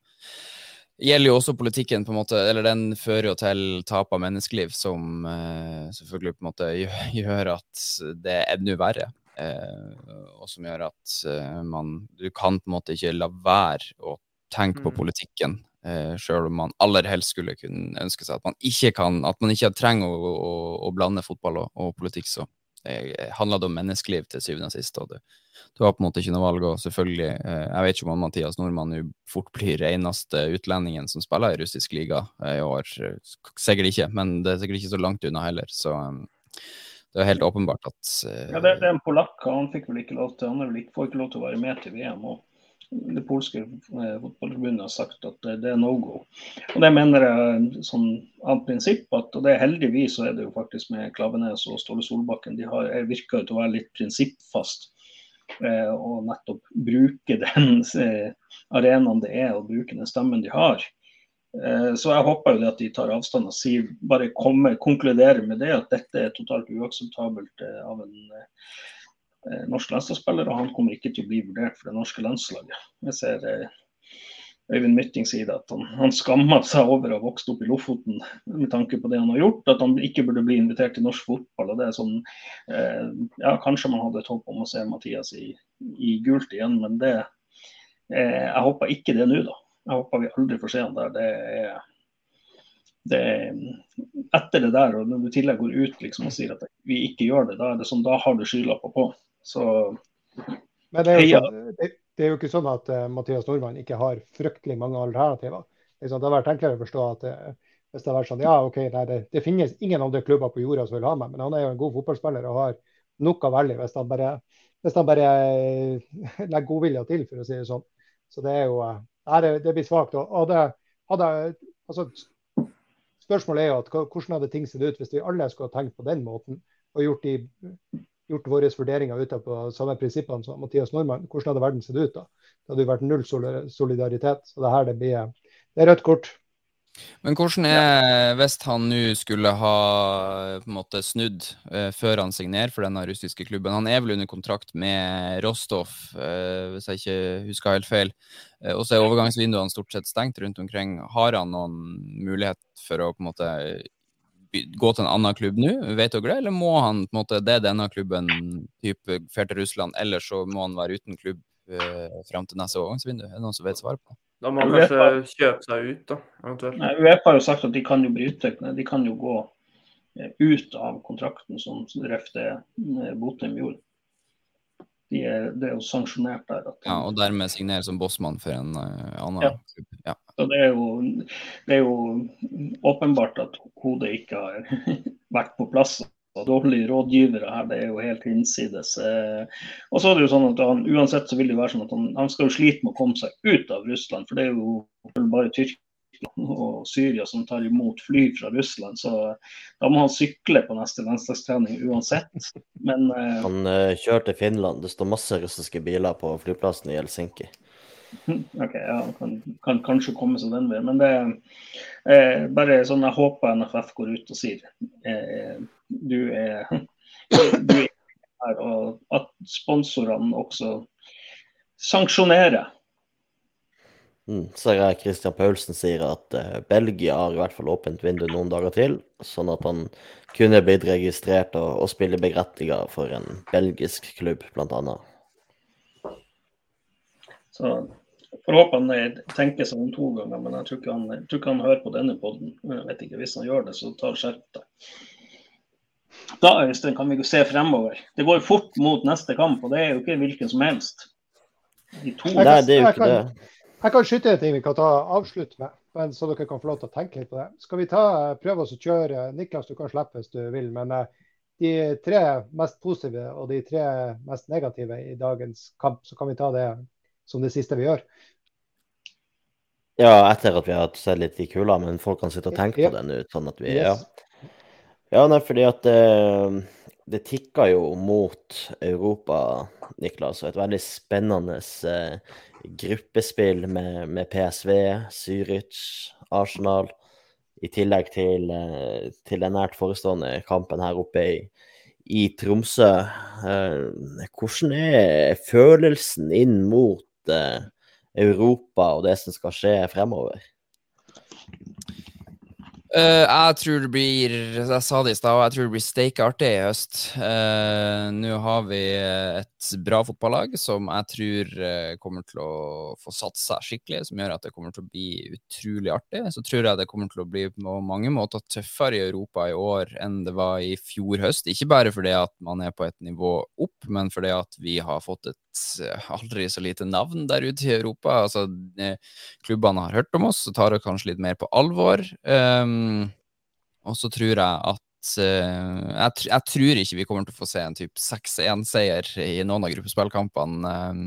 gjelder jo også politikken, på en måte, eller den fører jo til tap av menneskeliv, som uh, selvfølgelig på en måte gjør at det er enda verre. Eh, og som gjør at eh, man Du kan på en måte ikke la være å tenke på mm. politikken, eh, sjøl om man aller helst skulle kunne ønske seg at man ikke kan, at man ikke trenger å, å, å blande fotball og, og politikk så det handla om menneskeliv til syvende og sist. og det, du har på en måte ikke noe valg. og selvfølgelig, eh, Jeg vet ikke om Mathias Nordmann fort blir eneste utlendingen som spiller i russisk liga eh, i år. Sikkert ikke, men det er sikkert ikke så langt unna heller. Så det er helt åpenbart at Ja, det, det er en polakk. Han fikk vel ikke lov til, han vel ikke, får ikke lov til å være med til VM. og det polske eh, fotballforbundet har sagt at det er no go. Og Det mener jeg sånn av prinsipp, at, og det er heldigvis så er det jo faktisk med Klavenes og Ståle Solbakken, de har, virker til å være litt prinsippfast. Eh, og nettopp bruke den eh, arenaen det er, og bruke den stemmen de har. Eh, så jeg håper jo det at de tar avstand og sier, bare kommer, konkluderer med det, at dette er totalt uakseptabelt eh, av en eh, norsk landslagsspiller, og han kommer ikke til å bli vurdert for det norske landslaget. Jeg ser Øyvind Mytting sier at han, han skammer seg over å ha vokst opp i Lofoten med tanke på det han har gjort, at han ikke burde bli invitert til norsk fotball. og det er sånn, ja Kanskje man hadde et håp om å se Mathias i, i gult igjen, men det, jeg håper ikke det nå, da. Jeg håper vi aldri får se han der. Det er, det er, etter det der, og når du i tillegg går ut liksom, og sier at vi ikke gjør det, da er det sånn, da har du skylapper på. Så Men det er, jo sånn, det, det er jo ikke sånn at uh, Mathias Nordmann ikke har fryktelig mange alternativer. Det har vært enklere å forstå at uh, hvis det har vært sånn ja, OK, nei, det, det, finnes ingen andre klubber på jorda som vil ha meg, men han er jo en god fotballspiller og har nok å velge hvis han bare, hvis han bare uh, legger godvilja til, for å si det sånn. Så det er jo Nei, det, det blir svakt. Altså, spørsmålet er jo at hvordan hadde ting sett ut hvis vi alle skulle tenkt på den måten og gjort, de, gjort våre vurderinger ut på samme prinsippene som Mathias Normann? Hvordan hadde verden sett ut da? Det hadde jo vært null solidaritet. Så det her det blir det er rødt kort. Men hvordan er hvis han nå skulle ha på en måte snudd uh, før han signerer for denne russiske klubben? Han er vel under kontrakt med Rostov, uh, hvis jeg ikke husker helt feil. Uh, og så er overgangsvinduene stort sett stengt rundt omkring. Har han noen mulighet for å på en måte gå til en annen klubb nå, vet dere det? Eller må han på en måte, det er denne klubben type fer til Russland, eller så må han være uten klubb uh, fram til neste overgangsvindu? Er det noen som vet svaret på det? Da må man kanskje kjøpe seg ut, da. eventuelt. Nei, Uefa har jo sagt at de kan jo bryte De kan jo gå eh, ut av kontrakten som Refte eh, Botheim gjorde. De er, det er jo sanksjonert der. At, ja, Og dermed signere som bossmann for en uh, annen ja. klubb. Ja. Så det er, jo, det er jo åpenbart at hodet ikke har vært på plass dårlige rådgivere her, det er jo helt hinsides. Eh, og så er det jo sånn at han, Uansett så vil det være sånn at han, han, skal jo slite med å komme seg ut av Russland. For det er jo bare Tyrkia og Syria som tar imot fly fra Russland. Så da må han sykle på neste landslagstrening uansett. Men eh, Han uh, kjører til Finland. Det står masse russiske biler på flyplassen i Helsinki. OK, ja, kan, kan, kanskje komme seg den veien. Men det er eh, bare sånn jeg håper NFF går ut og sier eh, du er, du er her, og at sponsorene også sanksjonerer. Mm, så jeg Christian Paulsen sier at uh, Belgia har i hvert fall åpent vindu noen dager til, sånn at han kunne blitt registrert og, og spille berettiget for en belgisk klubb, bl.a. Så får håpe han tenker seg om to ganger, men jeg tror ikke han, tror ikke han hører på denne poden. Hvis han gjør det, så tar skjerp deg. Da Øystein, kan vi jo se fremover. Det går fort mot neste kamp, og det er jo ikke hvilken som helst. De to. Nei, det er jo ikke det. Jeg kan skyte en ting vi kan ta avslutt med, men så dere kan få lov til å tenke litt på det. Skal vi ta, prøve oss å kjøre Niklas, du kan slippe hvis du vil. Men eh, de tre mest positive og de tre mest negative i dagens kamp, så kan vi ta det som det siste vi gjør. Ja, etter at vi har sett litt i kula, men folk kan sitte og tenke på det nå. sånn at vi, yes. ja. Ja, nei, fordi at det, eh, det tikker jo mot Europa, Niklas. Og et veldig spennende eh, gruppespill med, med, PSV, Zürich, Arsenal. I tillegg til, eh, til den nært forestående kampen her oppe i, i Tromsø. Hvordan er følelsen inn mot Europa og det som skal skje fremover? Uh, jeg tror det blir Jeg sa det i stad, jeg tror det blir steikeartig i høst. Uh, Nå har vi et bra fotballag som jeg tror uh, kommer til å få satt seg skikkelig, som gjør at det kommer til å bli utrolig artig. Så tror jeg det kommer til å bli på mange måter tøffere i Europa i år enn det var i fjor høst. Ikke bare fordi at man er på et nivå opp, men fordi at vi har fått et aldri så lite navn der ute i Europa. Altså, klubbene har hørt om oss og tar det kanskje litt mer på alvor. Um, og så tror jeg at jeg, jeg, tror ikke vi kommer til å få se en type 6-1-seier i noen av gruppespillkampene. Um,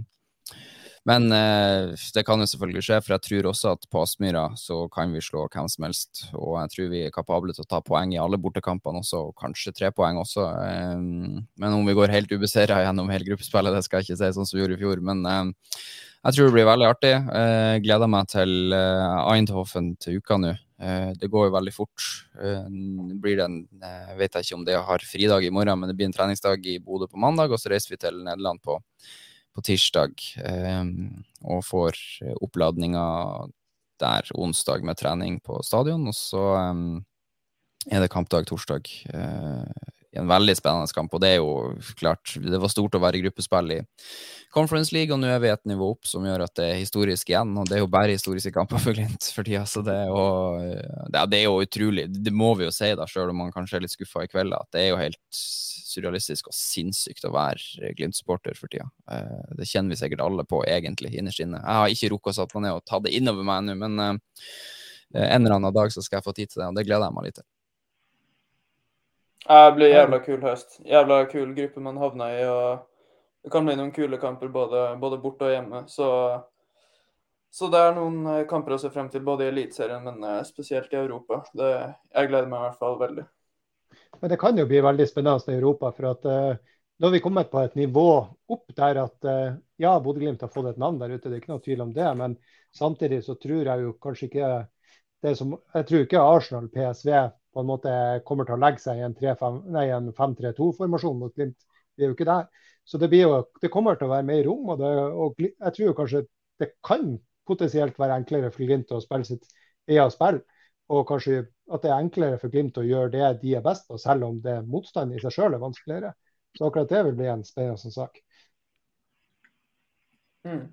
men eh, det kan jo selvfølgelig skje, for jeg tror også at på Aspmyra så kan vi slå hvem som helst. Og jeg tror vi er kapable til å ta poeng i alle bortekampene også, og kanskje tre poeng også. Eh, men om vi går helt ubeseira gjennom hele gruppespillet, det skal jeg ikke si sånn som vi gjorde i fjor. Men eh, Jeg tror det blir veldig artig. Jeg gleder meg til Eindhoven til uka nå. Det går jo veldig fort. Blir det en, jeg vet ikke om det har fridag i morgen, men det blir en treningsdag i Bodø på mandag, og så reiser vi til Nederland på, på tirsdag og får oppladninga der onsdag med trening på stadion. Og så er det kampdag torsdag en veldig spennende kamp. Og det er jo klart, det var stort å være i gruppespill i Conference League, og nå er vi et nivå opp som gjør at det er historisk igjen. Og det er jo bare historiske kamper for Glimt for tida, så det er, jo, det er jo utrolig. Det må vi jo si, da, sjøl om man kanskje er litt skuffa i kveld, at det er jo helt surrealistisk og sinnssykt å være Glimt-supporter for tida. Eh, det kjenner vi sikkert alle på, egentlig, innerst inne. Jeg har ikke rukket å satt meg ned og ta det innover meg ennå, men eh, en eller annen dag så skal jeg få tid til det, og det gleder jeg meg litt til. Det blir jævla kul høst. Jævla kul gruppe man havna i. og Det kan bli noen kule kamper både, både borte og hjemme. Så, så, det er noen eh, kamper å se frem til, både i Eliteserien, men eh, spesielt i Europa. Det, jeg gleder meg i hvert fall veldig. Men det kan jo bli veldig spennende i Europa. for at uh, Nå har vi kommet på et nivå opp der at uh, ja, Bodø-Glimt har fått et navn der ute, det er ikke noe tvil om det. Men samtidig så tror jeg jo kanskje ikke det som, Jeg tror ikke Arsenal, PSV, på en måte kommer til å legge seg i en 5-3-2-formasjon mot Glimt. Vi er jo ikke der. Så det, jo, det, kommer til å være mer rom. Og, det, og jeg tror kanskje det kan potensielt være enklere for Glimt å spille sitt eget spill. Og kanskje at det er enklere for Glimt å gjøre det de er best på, selv om det motstand i seg selv er vanskeligere. Så akkurat det vil bli en spennende sak. Mm.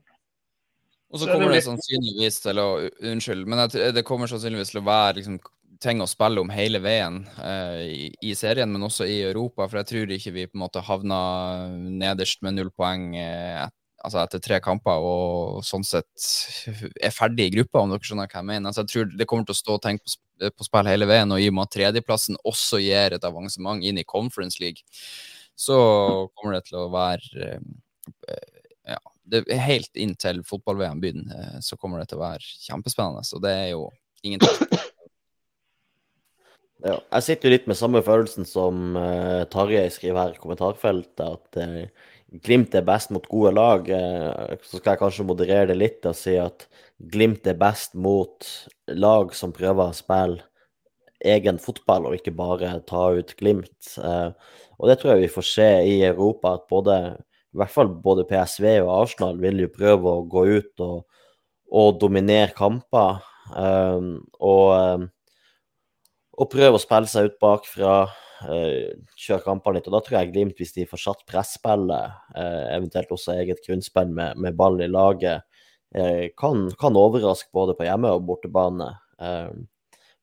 Og så kommer det sannsynligvis til å Unnskyld, men det kommer sannsynligvis til å være liksom ting å spille om hele veien eh, i, i, serien, men også i Europa. For jeg tror ikke vi på en måte havna nederst med null poeng eh, altså etter tre kamper og sånn sett er ferdig i gruppa, om dere skjønner hva jeg mener. Altså, jeg tror det kommer til å stå ting på, på spill hele veien, og i og med at tredjeplassen også gir et avansement inn i Conference League, så kommer det til å være eh, ja, det helt inn til fotball-VM begynner, eh, så kommer det til å være kjempespennende. Så det er jo ingenting. Ja, jeg sitter jo litt med samme følelsen som uh, Tarjei skriver her i kommentarfeltet, at uh, Glimt er best mot gode lag. Uh, så skal jeg kanskje moderere det litt og si at Glimt er best mot lag som prøver å spille egen fotball og ikke bare ta ut Glimt. og det tror jeg vi får se i Europa, at både, i hvert fall både PSV og Arsenal vil jo prøve å gå ut og, og dominere kamper. og og prøve å spille seg ut bakfra. Uh, kjøre kampene litt. og Da tror jeg Glimt, hvis de får satt presspillet, uh, eventuelt også eget grunnspill med, med ball i laget, uh, kan, kan, overraske både på hjemme- og bortebane.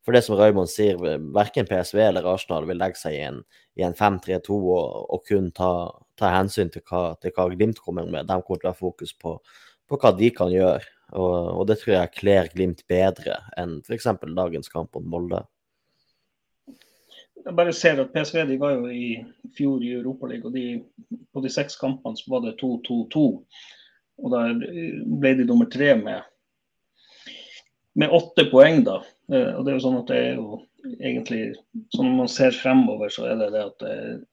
for det som Raymond sier, verken PSV eller Arsenal vil legge seg i en, en 5-3-2 og, og, kun ta, ta hensyn til hva, til hva, Glimt kommer med. De kommer til å ha fokus på, på hva de kan gjøre. Og, og det tror jeg kler Glimt bedre enn f.eks. dagens kamp mot Molde jeg bare ser at PSV de var jo i fjor i Europaligaen, og de, på de seks kampene så var det 2-2-2. Og der ble de nummer tre med, med åtte poeng, da. Eh, og det er jo sånn at det er jo egentlig Sånn når man ser fremover, så er det det at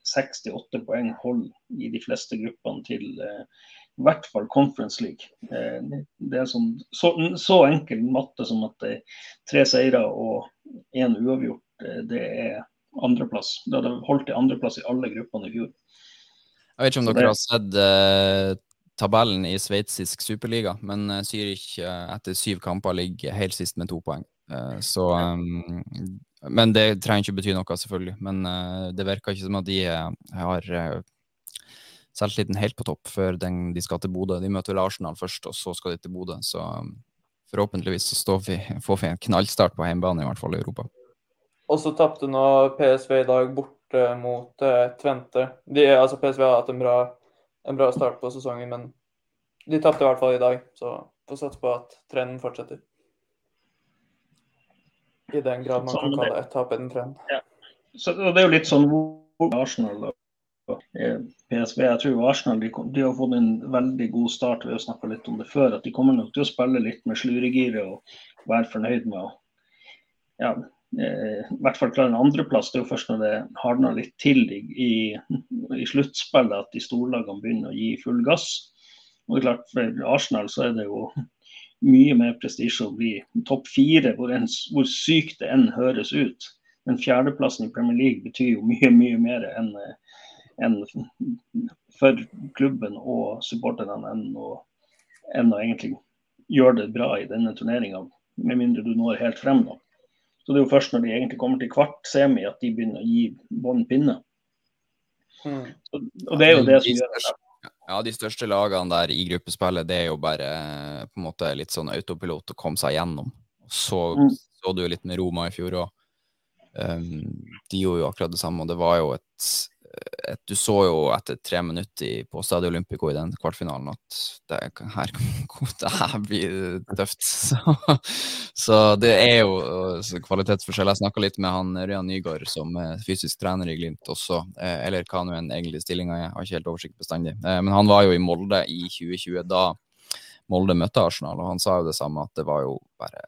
68 eh, poeng holder i de fleste gruppene til eh, i hvert fall Conference League. Det er sånn, så, så enkel matte som at tre seire og én uavgjort, det er andreplass. Det hadde holdt til andreplass i alle gruppene i fjor. Jeg vet ikke om dere har sett uh, tabellen i sveitsisk superliga, men uh, Zürich uh, etter syv kamper ligger helt sist med to poeng. så um, Men det trenger ikke bety noe, selvfølgelig. Men det virker ikke som at de har selvtilliten helt på topp før den, de skal til Bodø. De møter vel Arsenal først, og så skal de til Bodø. Så forhåpentligvis så vi, får vi en knallstart på hjemmebane, i hvert fall i Europa. Og så tapte nå PSV i dag borte mot eh, Tvente. De, altså PSV har hatt en bra, en bra, start på sesongen, men de tapte i hvert fall i dag. Så får satse på at trenden fortsetter. I den grad man kan kalle et tap en trend. Ja. Så Det er jo litt sånn hvor Arsenal og PSV Jeg tror Arsenal de, de, har fått en veldig god start. Vi har snakka litt om det før. At de kommer nok til å spille litt med sluregiret og være fornøyd med å ja, eh, i hvert fall klare en andreplass. Det er jo først når det hardner litt til i, i sluttspillet at de storlagene begynner å gi full gass. Og klart, For Arsenal så er det jo mye mer prestisje å bli topp fire, hvor, en, hvor sykt det enn høres ut. Men fjerdeplassen i Premier League betyr jo mye, mye mer enn en for klubben og supporterne enn å, enn å egentlig gjøre det bra i denne turneringa, med mindre du når helt frem. da. Så Det er jo først når de egentlig kommer til kvart semi at de begynner å gi bånn pinne. Mm. Og det er jo det som gjør det. Ja, de største lagene der i gruppespillet, det er jo bare på en måte litt sånn autopilot å komme seg gjennom. Så mm. så du jo litt med Roma i fjor òg. Um, de gjorde jo akkurat det samme, og det var jo et et, du så jo etter tre minutter på Stadio Olympico i den kvartfinalen at det her, det her blir tøft. Så, så, det er jo kvalitetsforskjell. Jeg snakka litt med han Røyan Nygaard som er fysisk trener i Glimt også, eh, eller hva nå enn egentlig stillinga er, har ikke helt oversikt bestandig. Eh, men han var jo i Molde i 2020 da Molde møtte Arsenal, og han sa jo det samme, at det var jo bare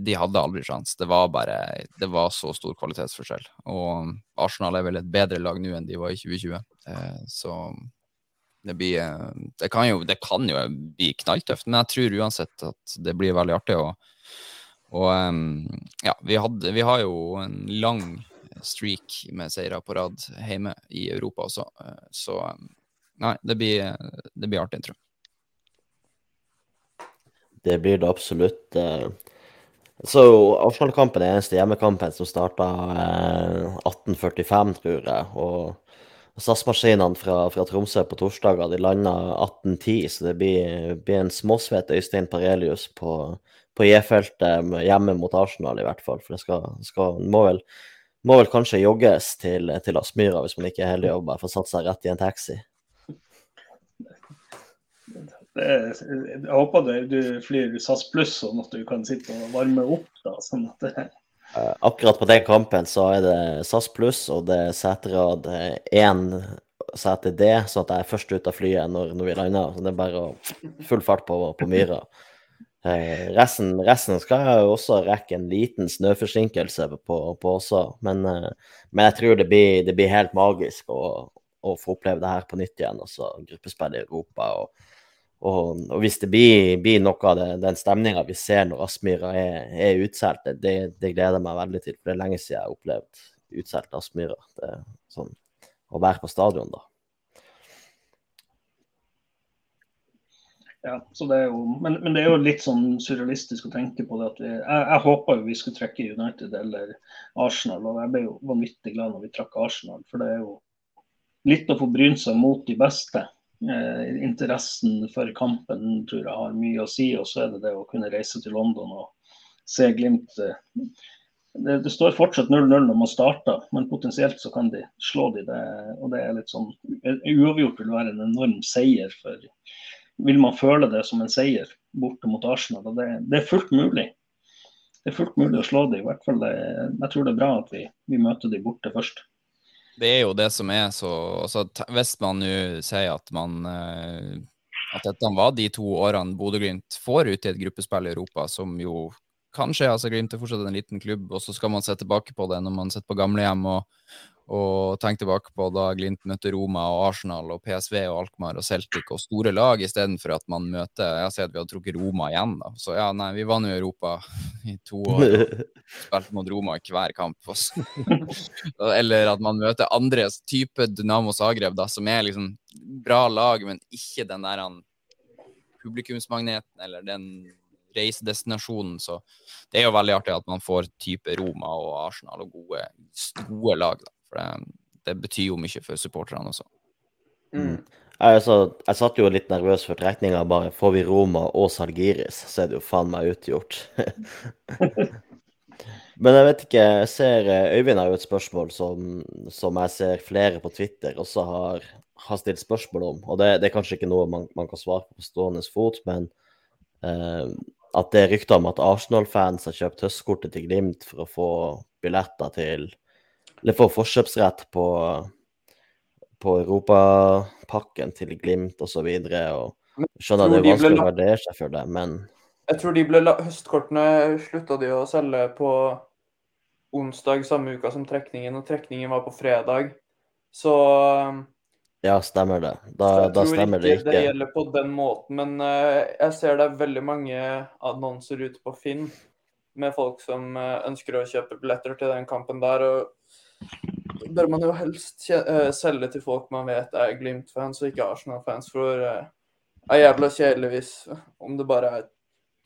de hadde aldri sjans. Det var bare Det var så stor kvalitetsforskjell. Og Arsenal er vel et bedre lag nå enn de var i 2020. Eh, så det blir eh, det kan, jo, det kan jo bli knalltøft, men jeg tror uansett at det blir veldig artig. Og, og ja, vi, hadde, vi har jo en lang streak med seire på rad hjemme i Europa også, eh, så nei, det blir, det blir artig, tror jeg. Det blir det absolutt. Så Arsenal-kampen er eneste hjemmekampen som starta eh, 1845, tror jeg. Og SAS-maskinene fra, fra, Tromsø på torsdager de landa 1810, så det blir, blir en småsvett Øystein Parelius på, på J-feltet hjemme mot Arsenal, i hvert fall. For det skal, skal må, vel, må, vel, kanskje jogges til, til Aspmyra hvis man ikke er heldig og bare får satt seg rett i en taxi. jeg håper du, flyr SAS pluss, sånn at du kan sitte og varme opp. da, sånn at det... Eh, akkurat på den kampen så er det SAS pluss, og det er seterad én sete D, sånn at jeg er først ut av flyet når, når vi lander. Så det er bare full fart på, på Myra. Eh, resten, resten, skal jeg også rekke en liten snøforsinkelse på, på også, men, eh, men, jeg tror det blir, det blir helt magisk å, å, få oppleve det her på nytt igjen. Også gruppespill i Europa. og og, og, hvis det blir, blir noe av det, den stemninga vi ser når Aspmyra er, er utsolgt, det, det, gleder jeg meg veldig til. For det er lenge siden jeg har opplevd utsolgt Aspmyra. Sånn, å være på stadion da. Ja, det jo, men, men, det er jo litt sånn surrealistisk å tenke på det at vi Jeg, jeg håpa jo vi skulle trekke United eller Arsenal, og jeg ble jo vanvittig glad når vi trakk Arsenal. For det er jo litt å få brynt seg mot de beste. Eh, interessen for kampen tror jeg har mye å si. Og så er det det å kunne reise til London og se Glimt. Eh, det, det står fortsatt 0-0 når man starter, men potensielt så kan de slå de det. Og det er litt sånn Uavgjort vil være en enorm seier. for Vil man føle det som en seier borte mot Arsenal? og det, det er fullt mulig. Det er fullt mulig å slå dem. I hvert fall det, jeg tror det er bra at vi, vi møter dem borte først. Det er jo det som er så altså, Hvis man nå sier at man eh, at dette var de to årene Bodø-Glimt får ut i et gruppespill i Europa, som jo kanskje altså Glimt er fortsatt en liten klubb, og så skal man se tilbake på det når man sitter på gamlehjem og, og tenk tilbake på da Glimt møtte Roma og Arsenal og PSV og Alkmaar og Celtic og store lag, istedenfor at man møter Jeg ser at vi har trukket Roma igjen, da. Så ja, nei, vi vant jo Europa i to år og spilte mot Roma i hver kamp. Også. Eller at man møter andre type Dynamo Zagreb, da, som er liksom bra lag, men ikke den der publikumsmagneten eller den reisedestinasjonen. Så det er jo veldig artig at man får type Roma og Arsenal og gode, gode lag. Da. For det, det, betyr jo mye for supporterne også. Mm. Altså, jeg satt jo litt nervøs for trekninga. Bare får vi Roma og Salgiris, så er det jo faen meg utgjort. Men jeg vet ikke, jeg ser eh, Øyvind har jo et spørsmål som, som jeg ser flere på Twitter også har, har stilt spørsmål om. Og det, det, er kanskje ikke noe man, man, kan svare på på stående fot, men eh, at det er rykter om at Arsenal-fans har kjøpt høstkortet til Glimt for å få billetter til eller får forkjøpsrett på, på europapakken til Glimt osv. Skjønner det er vanskelig å vurdere seg for det, men Jeg tror de ble høstkortene slutta de å selge på onsdag samme uka som trekningen, og trekningen var på fredag. Så um, Ja, stemmer det. Da, Jeg da tror stemmer det ikke det ikke. gjelder på den måten, men uh, jeg ser det er veldig mange annonser ute på Finn med folk som uh, ønsker å kjøpe billetter til den kampen der. og bør man jo helst eh, selge til folk man vet er Glimt-fans og ikke Arsenal-fans. For eh, det er jævla kjedelig hvis om det bare er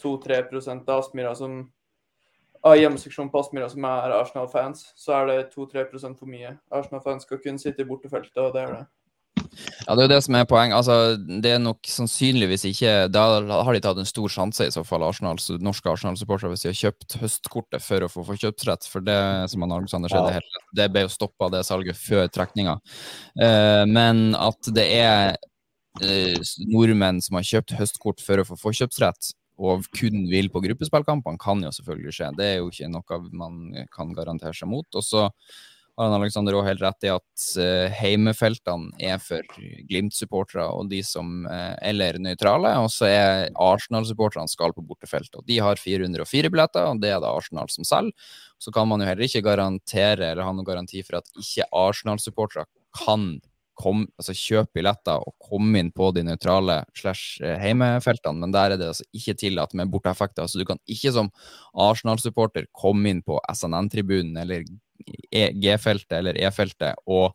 2-3 av Aspmyra som av hjemmeseksjonen på Aspmyra som er Arsenal-fans, så er det 2-3 for mye. Arsenal-fans skal kun sitte i bortefeltet, og det er det. Ja, det er jo det som er poeng. Altså, det er nok sannsynligvis ikke Da har de tatt en stor sjanse, i så fall, Arsenal, norske Arsenal-supportere, hvis de har kjøpt høstkortet for å få forkjøpsrett. For det som han Alexander skjedde er helt det ble jo stoppa, det salget, før trekninga. Eh, men at det er eh, nordmenn som har kjøpt høstkort for å få forkjøpsrett, og kun vil på gruppespillkampene, kan jo selvfølgelig skje. Det er jo ikke noe man kan garantere seg mot. Og så har han Alexander òg helt rett i at uh, heimefeltene er for Glimt-supportere og de som uh, eller nøytrale, og så er Arsenal-supporterne skal på bortefeltet. og De har 404 billetter, og det er det Arsenal som selger. Så kan man jo heller ikke garantere eller ha noen garanti for at ikke Arsenal-supportere kan kom, altså kjøp billetter og kom inn på de nøytrale slash eh, heimefeltene, men der er det altså ikke tillatt med borteeffekter. Så du kan ikke som Arsenal-supporter komme inn på SNN-tribunen eller E- G-feltet eller E-feltet og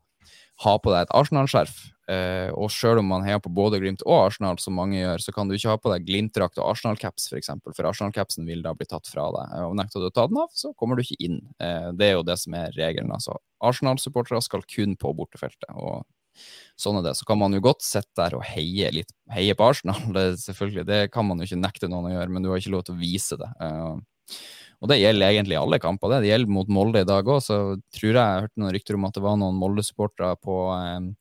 ha på deg et Arsenal-skjerf. Eh, og selv om man heier på både Glimt og Arsenal, som mange gjør, så kan du ikke ha på deg Glimt-drakt og Arsenal-caps, f.eks., for, eksempel, for Arsenal-capsen vil da bli tatt fra deg. Og nekter du å ta den av, så kommer du ikke inn. Eh, det er jo det som er regelen. altså. Arsenal-supportere skal kun på bortefeltet. og Sånn er det. Så kan man jo godt sitte der og heie litt heie på Arsenal. Det, selvfølgelig, det kan man jo ikke nekte noen å gjøre, men du har ikke lov til å vise det. Eh, og det gjelder egentlig alle kamper. Det, det gjelder mot Molde i dag òg. Så tror jeg jeg hørte noen rykter om at det var noen Molde-supportere på eh,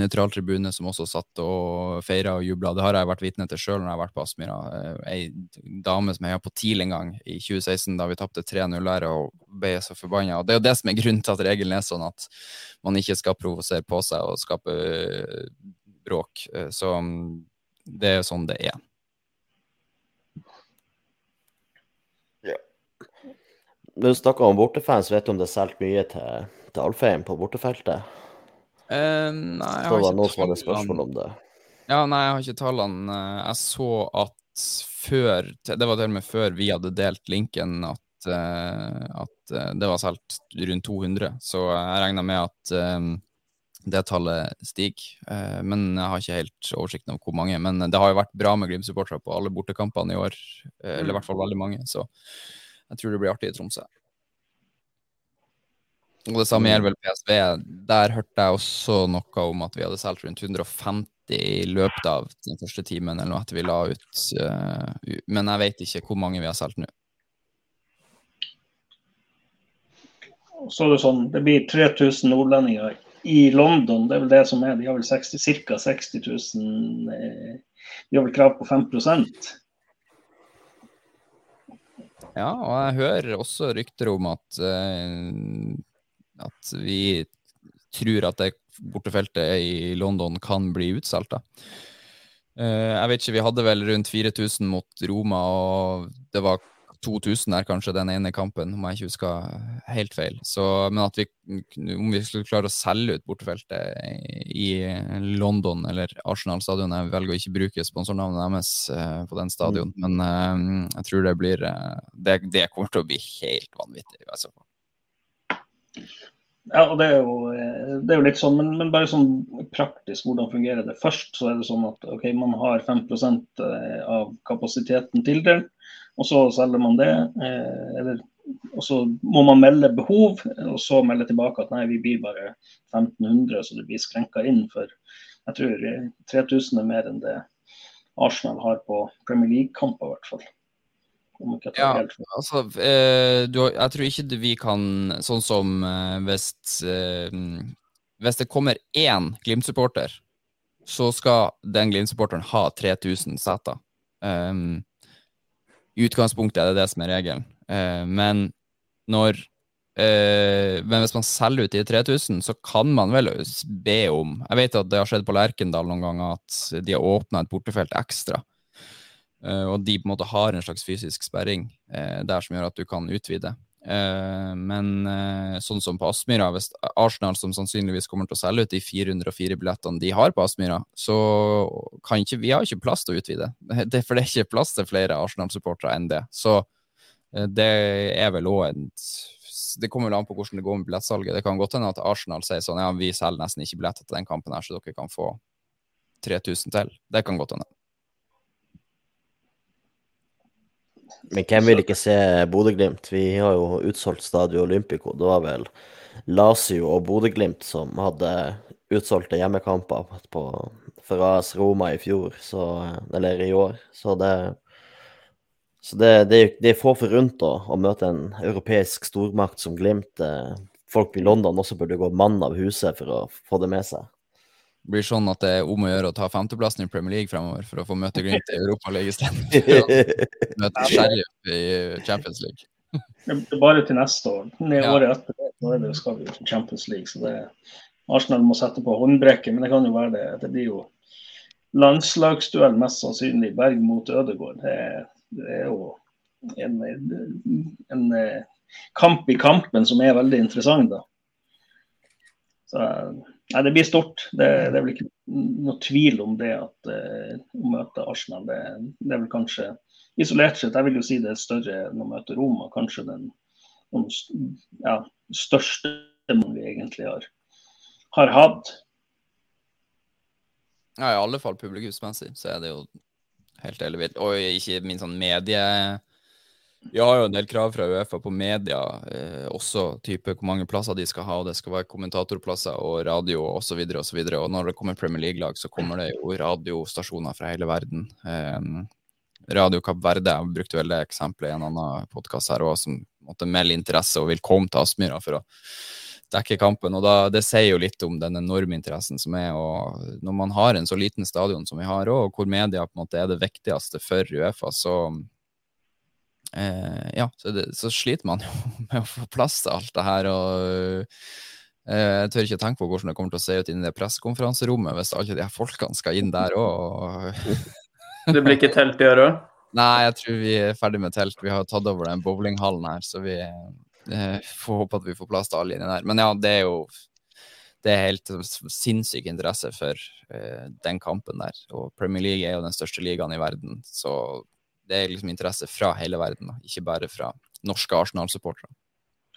nøytral tribune som også satt og feira og jubla. Det har jeg vært vitne til sjøl når jeg har vært på Aspmyra. Eh, Ei dame som heia på TIL en gang i 2016, da vi tapte 3-0 der og ble så forbanna. Det er jo det som er grunnen til at regelen er sånn at man ikke skal provosere på seg og skape eh, bråk. Eh, Så mm, det er sånn det er. Når du snakker om bortefans, vet du om det er solgt mye til, til Alfheim på bortefeltet? Eh, nei, jeg har ikke noen som hadde tallene. spørsmål om det. Ja, nei, jeg har ikke tallene. Jeg så at før Det var til og med før vi hadde delt linken at, eh, at eh, det var solgt rundt 200. Så jeg regner med at eh, det tallet stiger. Eh, men jeg har ikke helt oversikten over hvor mange. Men det har jo vært bra med Glimt-supportere på alle bortekampene i år. eh, Eller i hvert fall veldig mange. Så jeg tror det blir artig i Tromsø. Og det samme gjelder vel PSV. Der hørte jeg også noe om at vi hadde solgt rundt 150 i løpet av den første timen, eller noe etter vi la ut. eh, men jeg vet ikke hvor mange vi har solgt nå. Så er det sånn, det blir 3000 nordlendinger i London. Det er vel det som er. De har vel 60, ca. 60 000 eh, De har vel krav på 5% Ja, og jeg hører også rykter om at, eh, at vi tror at det bortefeltet i London kan bli utsolgt. Eh, jeg vet ikke, vi hadde vel rundt 4000 mot Roma, og det var 2000 der kanskje den ene kampen, om jeg ikke husker helt feil. Så, men at vi, om vi skulle klare å selge ut bortefeltet i London eller Arsenal-stadion Jeg velger å ikke bruke sponsornavnet deres eh, på den stadion, men eh, jeg tror det blir det, det kommer til å bli helt vanvittig. Altså. Ja, og det er jo, eh, det er jo litt sånn, men, men bare sånn praktisk, hvordan fungerer det? Først så er det sånn at ok, man har 5% av kapasiteten tildelt, og så selger man det. Eh, eller, og så må man melde behov, og så melde tilbake at nei, vi blir bare 1500, så det blir skrenka inn. For jeg tror eh, 3000 er mer enn det Arsenal har på Premier League-kamper, i hvert fall. Om ikke jeg tar Ja, altså, eh, du, jeg tror ikke vi kan Sånn som eh, hvis eh, Hvis det kommer én Glimt-supporter, så skal den Glimt-supporteren ha 3000 seter. Um, I utgangspunktet er det det som er regelen. Uh, men når uh, Men hvis man selger ut de 3000, så kan man vel be om Jeg vet at det har skjedd på Lerkendal noen ganger at de har åpna et bortefelt ekstra. Eh, og de på en måte har en slags fysisk sperring eh, der som gjør at du kan utvide. Eh, men sånn som på Aspmyra, hvis Arsenal som sannsynligvis kommer til å selge ut de 404 billettene de har på Aspmyra, så kan ikke vi har ikke plass til å utvide. Det, for det er ikke plass til flere Arsenal-supportere enn det. Så det er vel òg en Det kommer vel an på hvordan det går med billettsalget. Det kan godt hende at Arsenal sier sånn ja, vi selger nesten ikke billetter til den kampen her, så dere kan få 3000 til. Det kan godt hende. Men hvem vil ikke se Bodø-Glimt? Vi har jo utsolgt Stadio Olympico. Det var vel Lazio og Bodø-Glimt som hadde utsolgte hjemmekamper på, for AS Roma i fjor, så, eller i år. Så det så det, det, det er få forunt å, å møte en europeisk stormakt som Glimt. Folk i London også burde gå mann av huset for å få det med seg blir sånn at det er om å gjøre å ta femteplassen i Premier League fremover for å få møte Glimt i Europaligaen. møte Sheriff i Champions League. Det er bare til neste år. Det er året etter det, nå er det, skal vi til Champions League. så det Arsenal må sette på håndbrekket, men det kan jo være det. Det blir jo landslagsduell mest sannsynlig. Berg mot Ødegård. Det, det er jo en, en, en, kamp i kampen som er veldig interessant, da. Så Nei, Det blir stort. Det, det, er vel ikke noe tvil om det at uh, å møte Arsenal det, det, er vel kanskje isolert sett jeg vil jo si det er større enn å møte Roma. Kanskje den, den ja, største man vi egentlig har, har hatt. Ja, i alle fall publikumsmessig så er det jo helt ellevilt. Og ikke minst sånn medie vi har jo en del krav fra Uefa på media, eh, også type hvor mange plasser de skal ha. og Det skal være kommentatorplasser og radio osv. Og, så videre, og, og når det kommer Premier League-lag, så kommer det jo radiostasjoner fra hele verden. Eh, Radio Kapp Verde jeg brukte vel det eksempelet i en annen podkast her òg, som måtte melde interesse og vil komme til Aspmyra for å dekke kampen. og da, Det sier jo litt om den enorme interessen som er. og Når man har en så liten stadion som vi har, og hvor media på en måte er det viktigste for Uefa, så eh, ja, så, det, så, sliter man jo med å få plass til alt det her. og eh, Jeg tør ikke tenke på hvordan det kommer til å se ut inn i det pressekonferanserommet hvis alle de her folkene skal inn der òg. det blir ikke telt i år òg? Nei, jeg tror vi er ferdig med telt. Vi har tatt over den bowlinghallen her, så vi eh, får håpe at vi får plass til alle inni der. Men ja, det er jo det er helt sinnssyk interesse for eh, den kampen der. Og Premier League er jo den største ligaen i verden, så det er liksom interesse fra hele verden, ikke bare fra norske Arsenal-supportere.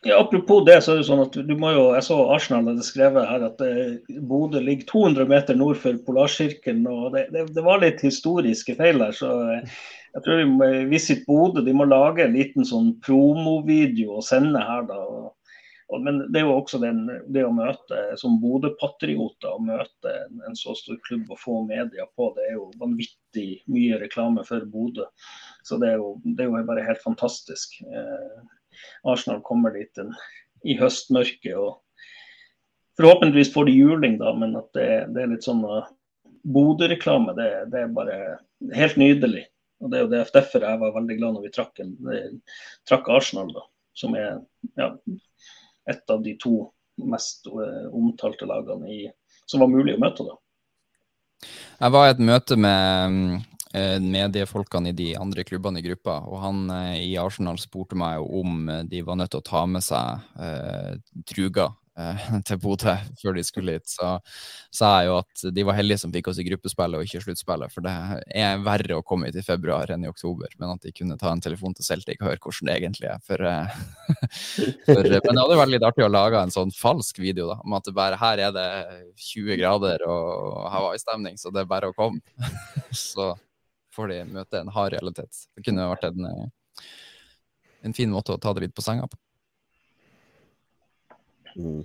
Ja, apropos det, så er det sånn at du må jo, jeg så Arsenal hadde skrevet her at eh, Bodø ligger 200 meter nord for Polarsirkelen. og det, det, det, var litt historiske feil her. så eh, jeg tror Visit Bodø de må lage en liten sånn promovideo og sende her. da, og men det er jo også den, det å møte som Bodø-patrioter, å møte en, en, så stor klubb og få media på, det er jo vanvittig mye reklame for Bodø. Så det er, jo, det er jo, bare helt fantastisk. Eh, Arsenal kommer dit en, i høstmørket og forhåpentligvis får de juling, da, men at det, det er litt sånn uh, Bodø-reklame, det, det, er bare helt nydelig. Og Det er jo det, derfor jeg var veldig glad når vi trakk, en, trakk Arsenal, da, som er ja, et av de to mest eh, omtalte lagene i, som var mulig å møte. da. Jeg var i et møte med eh, mediefolkene i de andre klubbene i gruppa, og han eh, i Arsenal spurte meg om de var nødt til å ta med seg eh, Truga Eh, til Bodø før de skulle hit, så sa jeg jo at de var heldige som fikk oss i gruppespillet og ikke sluttspillet. For det er verre å komme hit i februar enn i oktober. Men at de kunne ta en telefon til Celtic og høre hvordan det egentlig er. For, eh, for, men det hadde vært litt artig å lage en sånn falsk video da, om at bare her er det 20 grader og Hawaii-stemning, så det er bare å komme. så får de møte en hard realitet. Det kunne vært en, eh, en fin måte å ta det litt på senga på. Mm.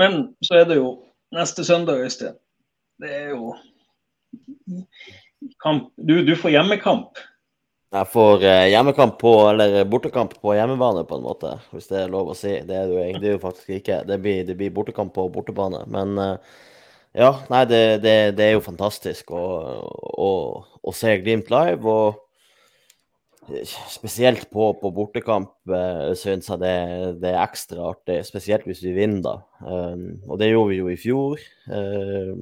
Men så er det jo neste søndag, Øystein. Det er jo kamp. Du, du får hjemmekamp. Jeg får eh, hjemmekamp på, eller bortekamp på hjemmebane, på en måte, hvis det er lov å si. Det er det jo, faktisk ikke. Det blir, det blir, bortekamp på bortebane. Men eh, ja, nei, det, det, det er jo fantastisk å, å, å se Glimt live. og Spesielt på, på bortekamp uh, syns jeg det, det, er ekstra artig, spesielt hvis vi vinner, da. Um, og det gjorde vi jo i fjor uh,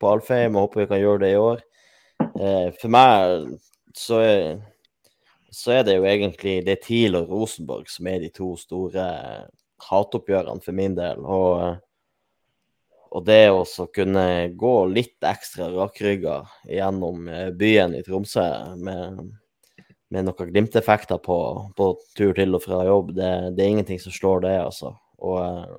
på Alfheim, og håper vi kan gjøre det i år. Uh, for meg så er, så er det jo egentlig det er TIL og Rosenborg som er de to store hatoppgjørene for min del. Og, og det å kunne gå litt ekstra rakrygga gjennom byen i Tromsø med med noen Glimt-effekter på, på, tur til og fra jobb. Det, det, er ingenting som slår det, altså. Og uh,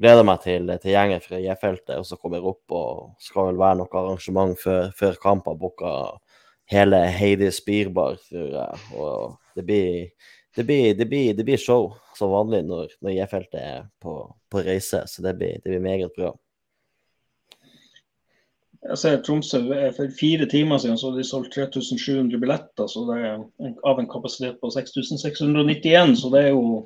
gleder meg til, til gjengen fra J-feltet og kommer opp og skal vel være noe arrangement før, før kamp har booka hele Heidi Spirbar, tror jeg. Og det blir, det blir, det blir, det blir show som vanlig når, når J-feltet er på, på, reise, så det blir, det blir meget bra. Jeg ser Tromsø For fire timer siden så de solgt 3700 billetter så det er av en kapasitet på 6691. Så det er jo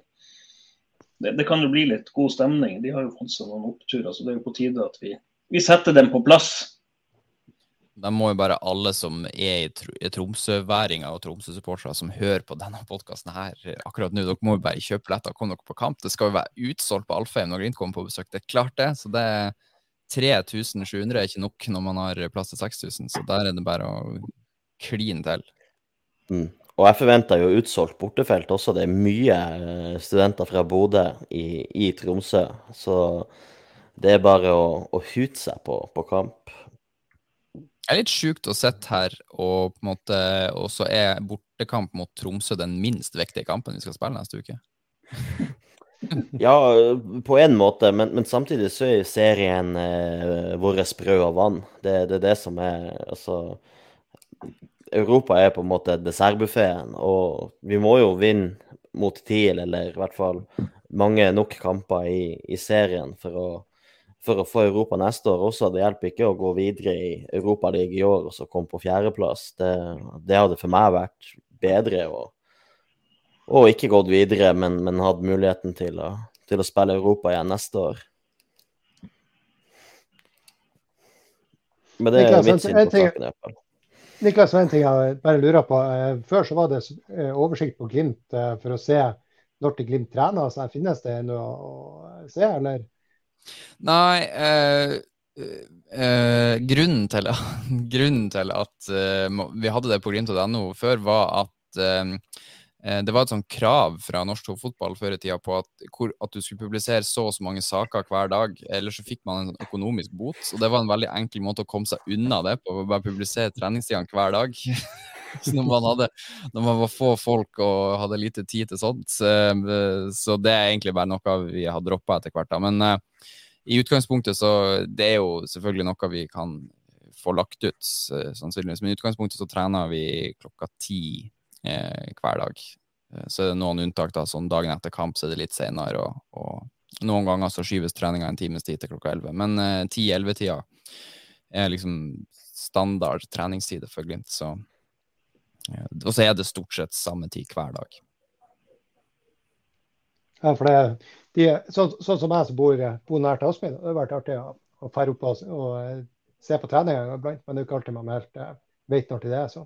det, det, kan jo bli litt god stemning. De har jo fått seg noen oppturer, så det er jo på tide at vi, vi setter dem på plass. Da må jo bare alle som er i Tromsø-væringer og Tromsø-supportere som hører på denne podkasten her akkurat nå, dere må jo bare kjøpe billetter og komme dere på kamp. Det skal jo være utsolgt på Alfheim når Glimt kommer på besøk. Det er klart, det. Så det 3700 er ikke nok når man har plass til 6000, så der er det bare å kline til. Mm. Og jeg forventer jo utsolgt bortefelt også. Det er mye eh, studenter fra Bodø i, i, Tromsø. Så det er bare å, å hute seg på, på, kamp. Det er litt sjukt å sitte her, og på en måte, og så er bortekamp mot Tromsø den minst viktige kampen vi skal spille neste uke. ja, på en måte, men, men samtidig så er serien eh, vår brød og vann. Det, det, er det som er Altså Europa er på en måte dessertbuffeen, og vi må jo vinne mot TIL, eller i hvert fall mange nok kamper i, i serien for å, for å, få Europa neste år også. Det hjelper ikke å gå videre i Europaligaen i år og så komme på fjerdeplass. Det, det hadde for meg vært bedre. og og ikke gått videre, men, men hatt muligheten til å, til å, spille Europa igjen neste år. Men det er mitt syn på saken. i hvert fall. Niklas, en ting jeg bare lurer på. Eh, før så var det eh, oversikt på Glimt eh, for å se når til Glimt trener. Så finnes det noe å se, eller? Nei, eh, eh, grunnen, til, grunnen, til, at eh, vi hadde det på glimt.no før, var at Eh, det var et sånt krav fra norsk fotball før i tida på at, at, du skulle publisere så og så mange saker hver dag, ellers så fikk man en økonomisk bot. Og det var en veldig enkel måte å komme seg unna det på, å bare publisere treningstidene hver dag. så når man, hadde, når man var få folk og hadde lite tid til sånt. Så, så det er egentlig bare noe vi har droppa etter hvert. Da. Men uh, i utgangspunktet så det er jo selvfølgelig noe vi kan få lagt ut, sannsynligvis. Men i utgangspunktet så trener vi klokka ti eh, hver dag. Eh, så er det noen unntak, da, sånn dagen etter kamp så er det litt senere, og, og noen ganger så skyves treninga en times tid til klokka 11. Men eh, 10-11-tida er liksom standard treningstid for Glimt, så eh, Og så er det stort sett samme tid hver dag. Ja, for det, de, sånn, sånn, som jeg som bor, bor til Aspmyr, det har vært artig å, å opp og, og, se på treninga iblant. Men det er ikke alltid man helt eh, vet når til det er. så.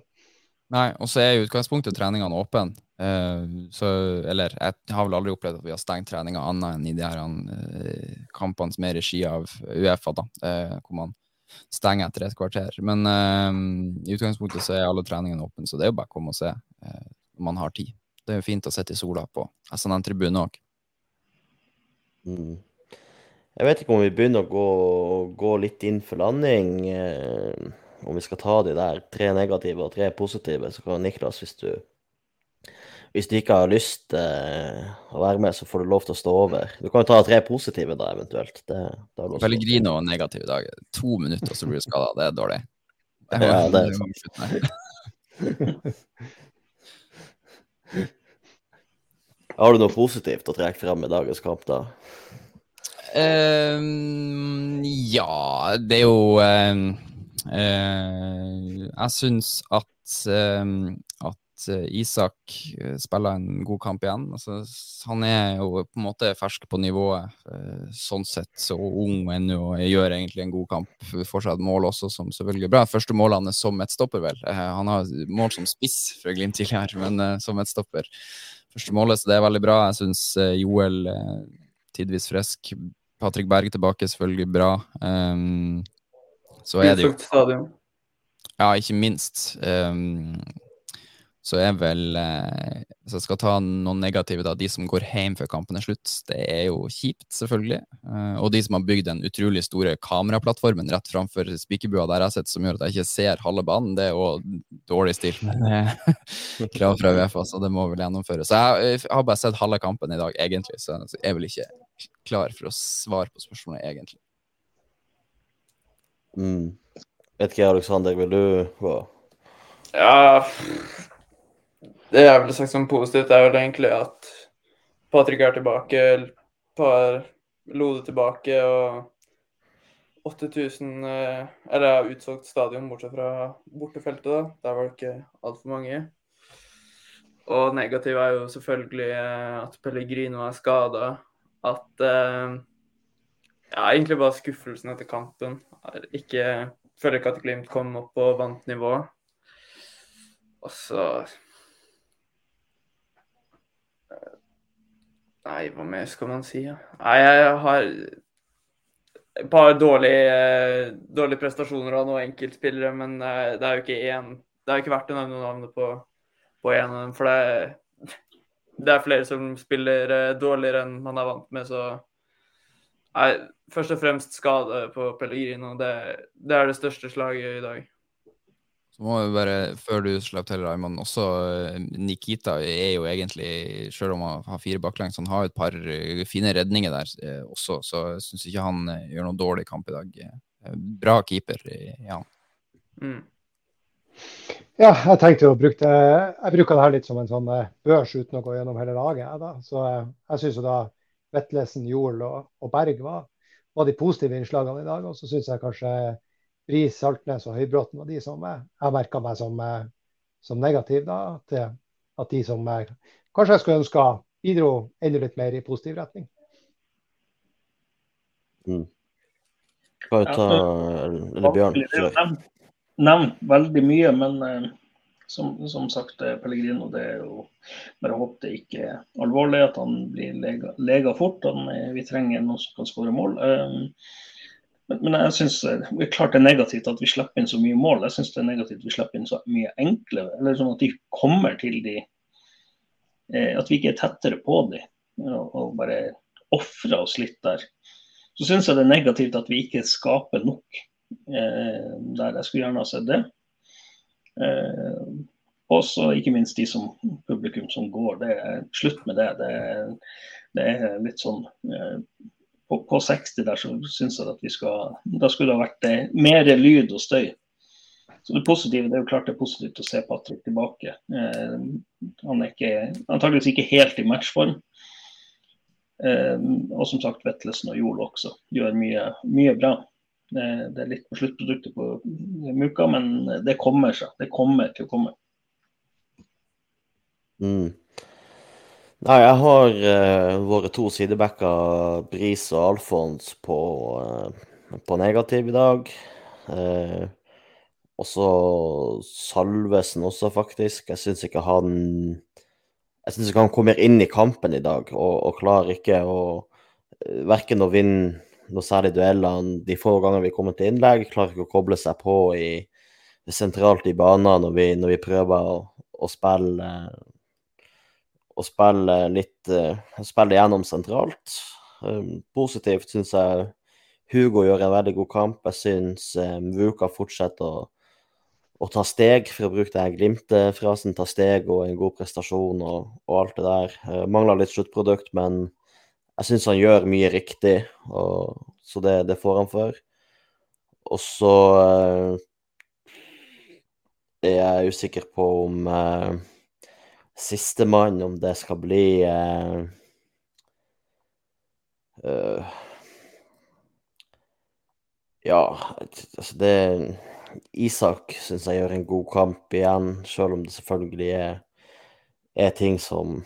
Nei, og så er i utgangspunktet treningene åpne. Uh, så, eller jeg har vel aldri opplevd at vi har stengt treninga annet enn i de her uh, kampene som er i regi av Uefa, da, uh, hvor man stenger etter et kvarter. Men i utgangspunktet så er alle treningene åpne, så det er jo bare å komme og se når man har tid. Det er jo fint å sitte i sola på SNN-tribunen òg. Mm. Jeg vet ikke om vi begynner å gå, gå litt inn for landing. Om vi skal ta de der tre negative og tre positive, så kan Niklas, hvis du, hvis du ikke har lyst eh, å være med, så får du lov til å stå over. Du kan jo ta tre positive da, eventuelt. Det, Pellegrino og negativ i dag. To minutter, så blir du skada. Det er dårlig. Det ja, det er sant. Har du noe positivt å trekke frem i dagens kamp, da? Um, ja, det er jo um jeg syns at, eh, at eh, Isak spiller en god kamp igjen. Altså, han er jo på en måte fersk på nivået, sånn sett så ung ennå og gjør egentlig en god kamp. Får seg et mål også som selvfølgelig er bra. Første målet hans som et stopper, vel. Han har mål som spiss fra Glimt tidligere, men som et stopper. Første målet, så det er veldig bra. Jeg syns Joel tidvis frisk. Patrick Berg tilbake, selvfølgelig bra. Um, så er det jo Ja, ikke minst. Um, så er vel eh, Hvis jeg skal ta noen negative, da. De som går hjem før kampen er slutt. Det er jo kjipt, selvfølgelig. Eh, og de som har bygd den utrolig store kameraplattformen rett framfor spikerbua der jeg har sett, som gjør at jeg ikke ser halve banen, det er òg dårlig stil. Men er krav fra Uefa, så det må vel gjennomføres. Så jeg, jeg har bare sett halve kampen i dag, egentlig, så jeg er vel ikke klar for å svare på spørsmålet, egentlig. Mm. Vet ikke, Aleksander, vil du gå? Ja Det jeg ville sagt som positivt, er vel egentlig at Patrick er tilbake, par Lode tilbake og 8000 eller Eller ja, utsolgt stadion, bortsett fra bortefeltet, da. Der var det ikke altfor mange. Og negativ er jo selvfølgelig eh, at Pellegrino er skada. At eh, Ja, egentlig bare skuffelsen etter kampen. Ikke Føler ikke at Glimt kom opp på vant nivå. Og så Nei, hva mer skal man si? Ja? Nei, jeg har et par dårlige, dårlige prestasjoner av noen enkeltspillere, men eh, det er jo ikke én Det er jo ikke verdt å nevne navnet på, på en av dem, for det, det er flere som spiller eh, dårligere enn man er vant med, så Nei, først og fremst skade på Pellegrino. Det, det er det største slaget i dag. Så må vi bare, Før du slapp til, Raymond, også eh, Nikita er jo egentlig, selv om han har fire baklengs, han har et par eh, fine redninger der eh, også, så jeg syns ikke han gjør noen dårlig kamp i dag. Bra keeper i ja. Mm. Ja, jeg tenkte å bruke det, jeg bruker det her litt som en sånn børs uten å gå gjennom hele laget. Jeg, da. Så jeg, jeg jo da Vetlesen, Jol og, og Berg var, var, de positive innslagene i dag. Og så syns jeg kanskje Bris, Saltnes og Høybråten var de som jeg, jeg merka meg som, eh, som negative. Da, at, at, de som jeg, kanskje jeg skulle ønska bidro enda litt mer i positiv retning. Mm. Bare ta Eller Bjørn? Nevnt veldig mye, men uh, som, som, sagt, eh, Pellegrino, det er jo bare å håpe det ikke er alvorlig, at han blir lega, lega fort. Han, vi trenger noen som kan skåre mål. Um, men jeg synes eh, det er klart det er negativt at vi slipper inn så mye mål. Jeg syns det er negativt at vi slipper inn så mye enkle. Eller sånn at de kommer til de eh, At vi ikke er tettere på de og, og bare ofrer oss litt der. Så syns jeg det er negativt at vi ikke skaper nok der. Jeg skulle gjerne ha sett det. Eh, også ikke minst de som publikum som går. Det er slutt med det. Det er, det er litt sånn eh, på, på 60 der, så syns jeg at vi skal Da skulle det ha vært eh, mer lyd og støy. Så det positive, det er jo klart det er positivt å se Patrick tilbake. Eh, han er ikke, antageligvis ikke helt i matchform. Eh, og som sagt, Vetlesen og Jol også gjør mye, mye bra. Eh, det er litt på sluttproduktet på Muka, men det kommer seg. Det kommer til å komme. Mm. Nei, jeg har uh, våre to sidebacker, Bris og Alfons, på, uh, på negativ i dag. Uh, også Salvesen også, faktisk. Jeg syns ikke han Jeg syns ikke han kommer inn i kampen i dag, og, og klarer ikke å Verken å vinne noe særlig i duellene de få gangene vi kommer til innlegg, klarer ikke å koble seg på i, sentralt i banen når vi, når vi prøver å, å spille å spille litt uh, spille gjennom sentralt. Um, positivt syns jeg Hugo gjør en veldig god kamp. Jeg syns um, Vuka fortsetter å, å, ta steg, for å bruke den Glimt-frasen. Ta steg og en god prestasjon og, og alt det der. Uh, mangler litt sluttprodukt, men jeg syns han gjør mye riktig, og, så det, det, får han for. Og så uh, er jeg usikker på om uh, sistemann, om det skal bli uh, uh, Ja, altså det Isak syns jeg gjør en god kamp igjen, selv om det selvfølgelig er, er ting som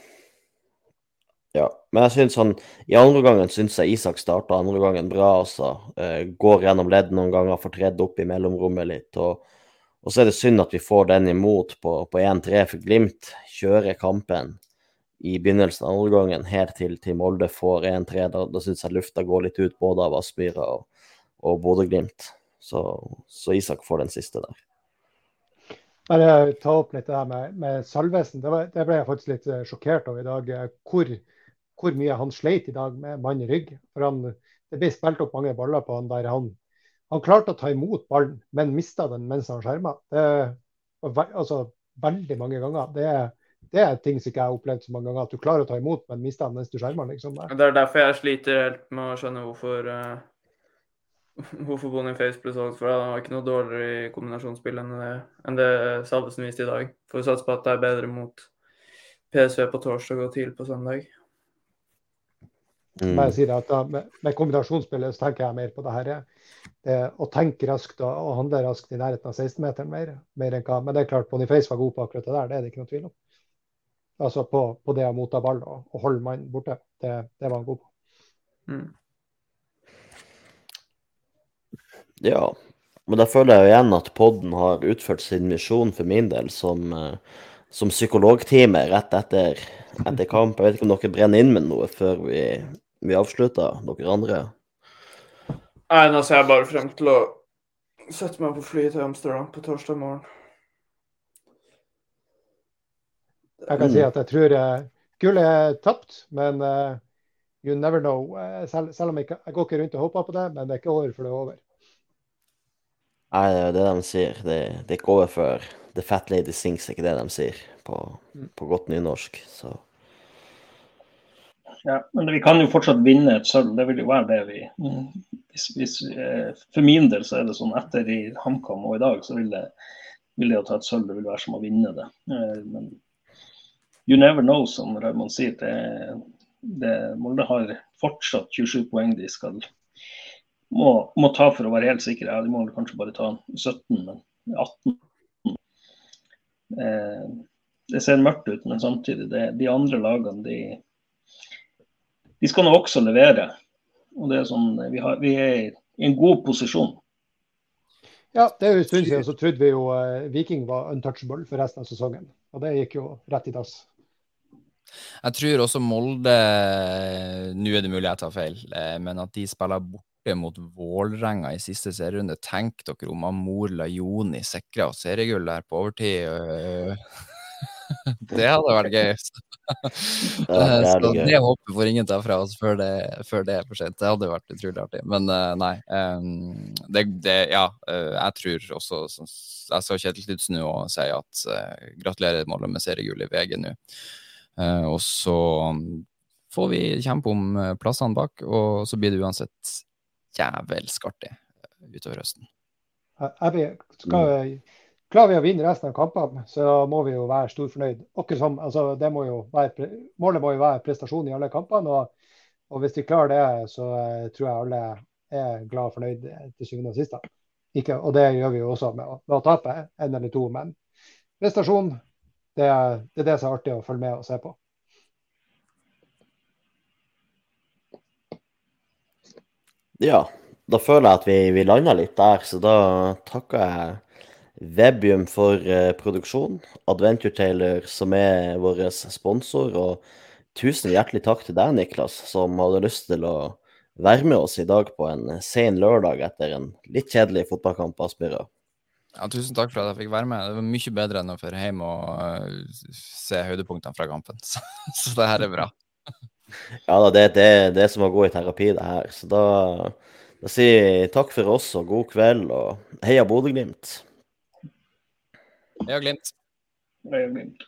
ja. Men jeg synes han I andre gangen syns jeg Isak starta andre gangen bra, altså. Uh, går gjennom ledd noen ganger, får tredd opp i mellomrommet litt. og og så er det synd at vi får den imot på, på 1-3 for Glimt. Kjører kampen i begynnelsen av andre gangen helt til, til Molde får 1-3. Da, da syns jeg lufta går litt ut både av Aspmyra og, og Bodø-Glimt. Så, så, Isak får den siste der. bare ta opp litt det der med, med Salvesen. Det, var, det, ble jeg faktisk litt sjokkert over i dag. Hvor, hvor, mye han sleit i dag med mann i rygg. For han, Det ble spilt opp mange baller på han der han, han klarte å ta imot ballen, men mista den mens han skjerma. Det, altså, veldig mange ganger. Det det er ting som ikke jeg har opplevd så mange ganger. At du klarer å ta imot, men mister den mens du skjermer. Liksom. Det er derfor jeg sliter helt med å skjønne hvorfor uh, hvorfor Boniface ble solgt. For han var ikke noe dårligere i kombinasjonsspill enn det, enn det Salvesen viste i dag. Får satse på at det er bedre mot PSV på torsdag og TIL på søndag. Mm. Jeg sier at da, med, med kombinasjonsspillet så tenker jeg mer på det her. Det, å tenke raskt og, og handle raskt i nærheten av 16-meteren mer, mer, enn hva. Men det er klart Boniface var god på akkurat det der, det er det ikke noe tvil om. Altså på, på det å motta ball og, og holde mannen borte. Det, det, var han god på. Mm. Ja, men da føler jeg jo igjen at podden har utført sin misjon for min del som, eh, som psykologtime rett etter, etter, kamp. Jeg vet ikke om dere brenner inn med noe før vi, vi avslutter, dere andre? Nei, nå ser jeg bare frem til å sette meg på flyet til Amsterdam på torsdag morgen. Jeg kan si at jeg tror uh, gullet er tapt, men uh, you never know. Uh, selv, selv, om jeg, jeg går ikke rundt og håper på det, men det er ikke over før det er over. Nei, det er det de sier. Det, det er ikke over før The Fat Lady Sings, ikke det de sier på, mm. på godt nynorsk. Så. Ja, men vi kan jo fortsatt vinne et sølv. Det vil jo være det vi hvis, hvis, For min del så er det sånn etter i HamKam og i dag, så vil det, vil det å ta et sølv det vil være som å vinne det. Men you never know, som Raymond sier. Det, det, Molde har fortsatt 27 poeng de skal må, må, ta for å være helt sikre. Ja, de må kanskje bare ta 17, men 18. Eh, det ser mørkt ut, men samtidig, det, de andre lagene de, de skal nå også levere. Og det er sånn, vi, har, vi er i en god posisjon. Ja, det er jo en stund siden så trodde vi jo uh, Viking var untouchable for resten av sesongen. Og det gikk jo rett i dass. Jeg tror også Molde Nå er det mulig jeg tar feil, eh, men at de spiller borte mot Vålerenga i siste serierunde. Tenk dere om Amor Lajoni sikra seriegull der på overtid. Øh. Det hadde vært gøy. Så det håpet får ingen ta fra oss før det, før det, er for sent. Det hadde vært utrolig artig. Men uh, nei. Um, det, det, ja, uh, jeg tror også Jeg så Kjetil Knutsen nå og si at uh, gratulerer Molde med seriegull i VG nå. Eh, og så får vi kjempe om eh, plassene bak, og så blir det uansett jævelsk artig eh, utover høsten. Skal, klarer vi å vinne resten av kampene, så må vi jo være storfornøyd. Som, altså, må målet må jo være prestasjon i alle kampene. Og, og, hvis de klarer det, så tror jeg alle er glad og fornøyd til syvende og sist. Og det gjør vi jo også med å, med å tape en eller to. Men prestasjon det, det, er det som er artig å følge med og se på. Ja, da føler jeg at vi, vi landa litt der, så da takker jeg Webium for eh, produksjon, Adventure Taylor som er vår sponsor, og tusen hjertelig takk til deg, Niklas, som hadde lyst til å være med oss i dag på en sen lørdag etter en litt kjedelig fotballkamp på Aspmyra. Ja, tusen takk for at jeg fikk være med. Det var mye bedre enn å dra hjem og uh, se høydepunktene fra kampen. Så, så, det her er bra. ja da, det er det, er som å gå i terapi, det her. Så da, da sier jeg takk for oss og god kveld, og heia Bodø-Glimt. Heia Glimt. Øya Glimt.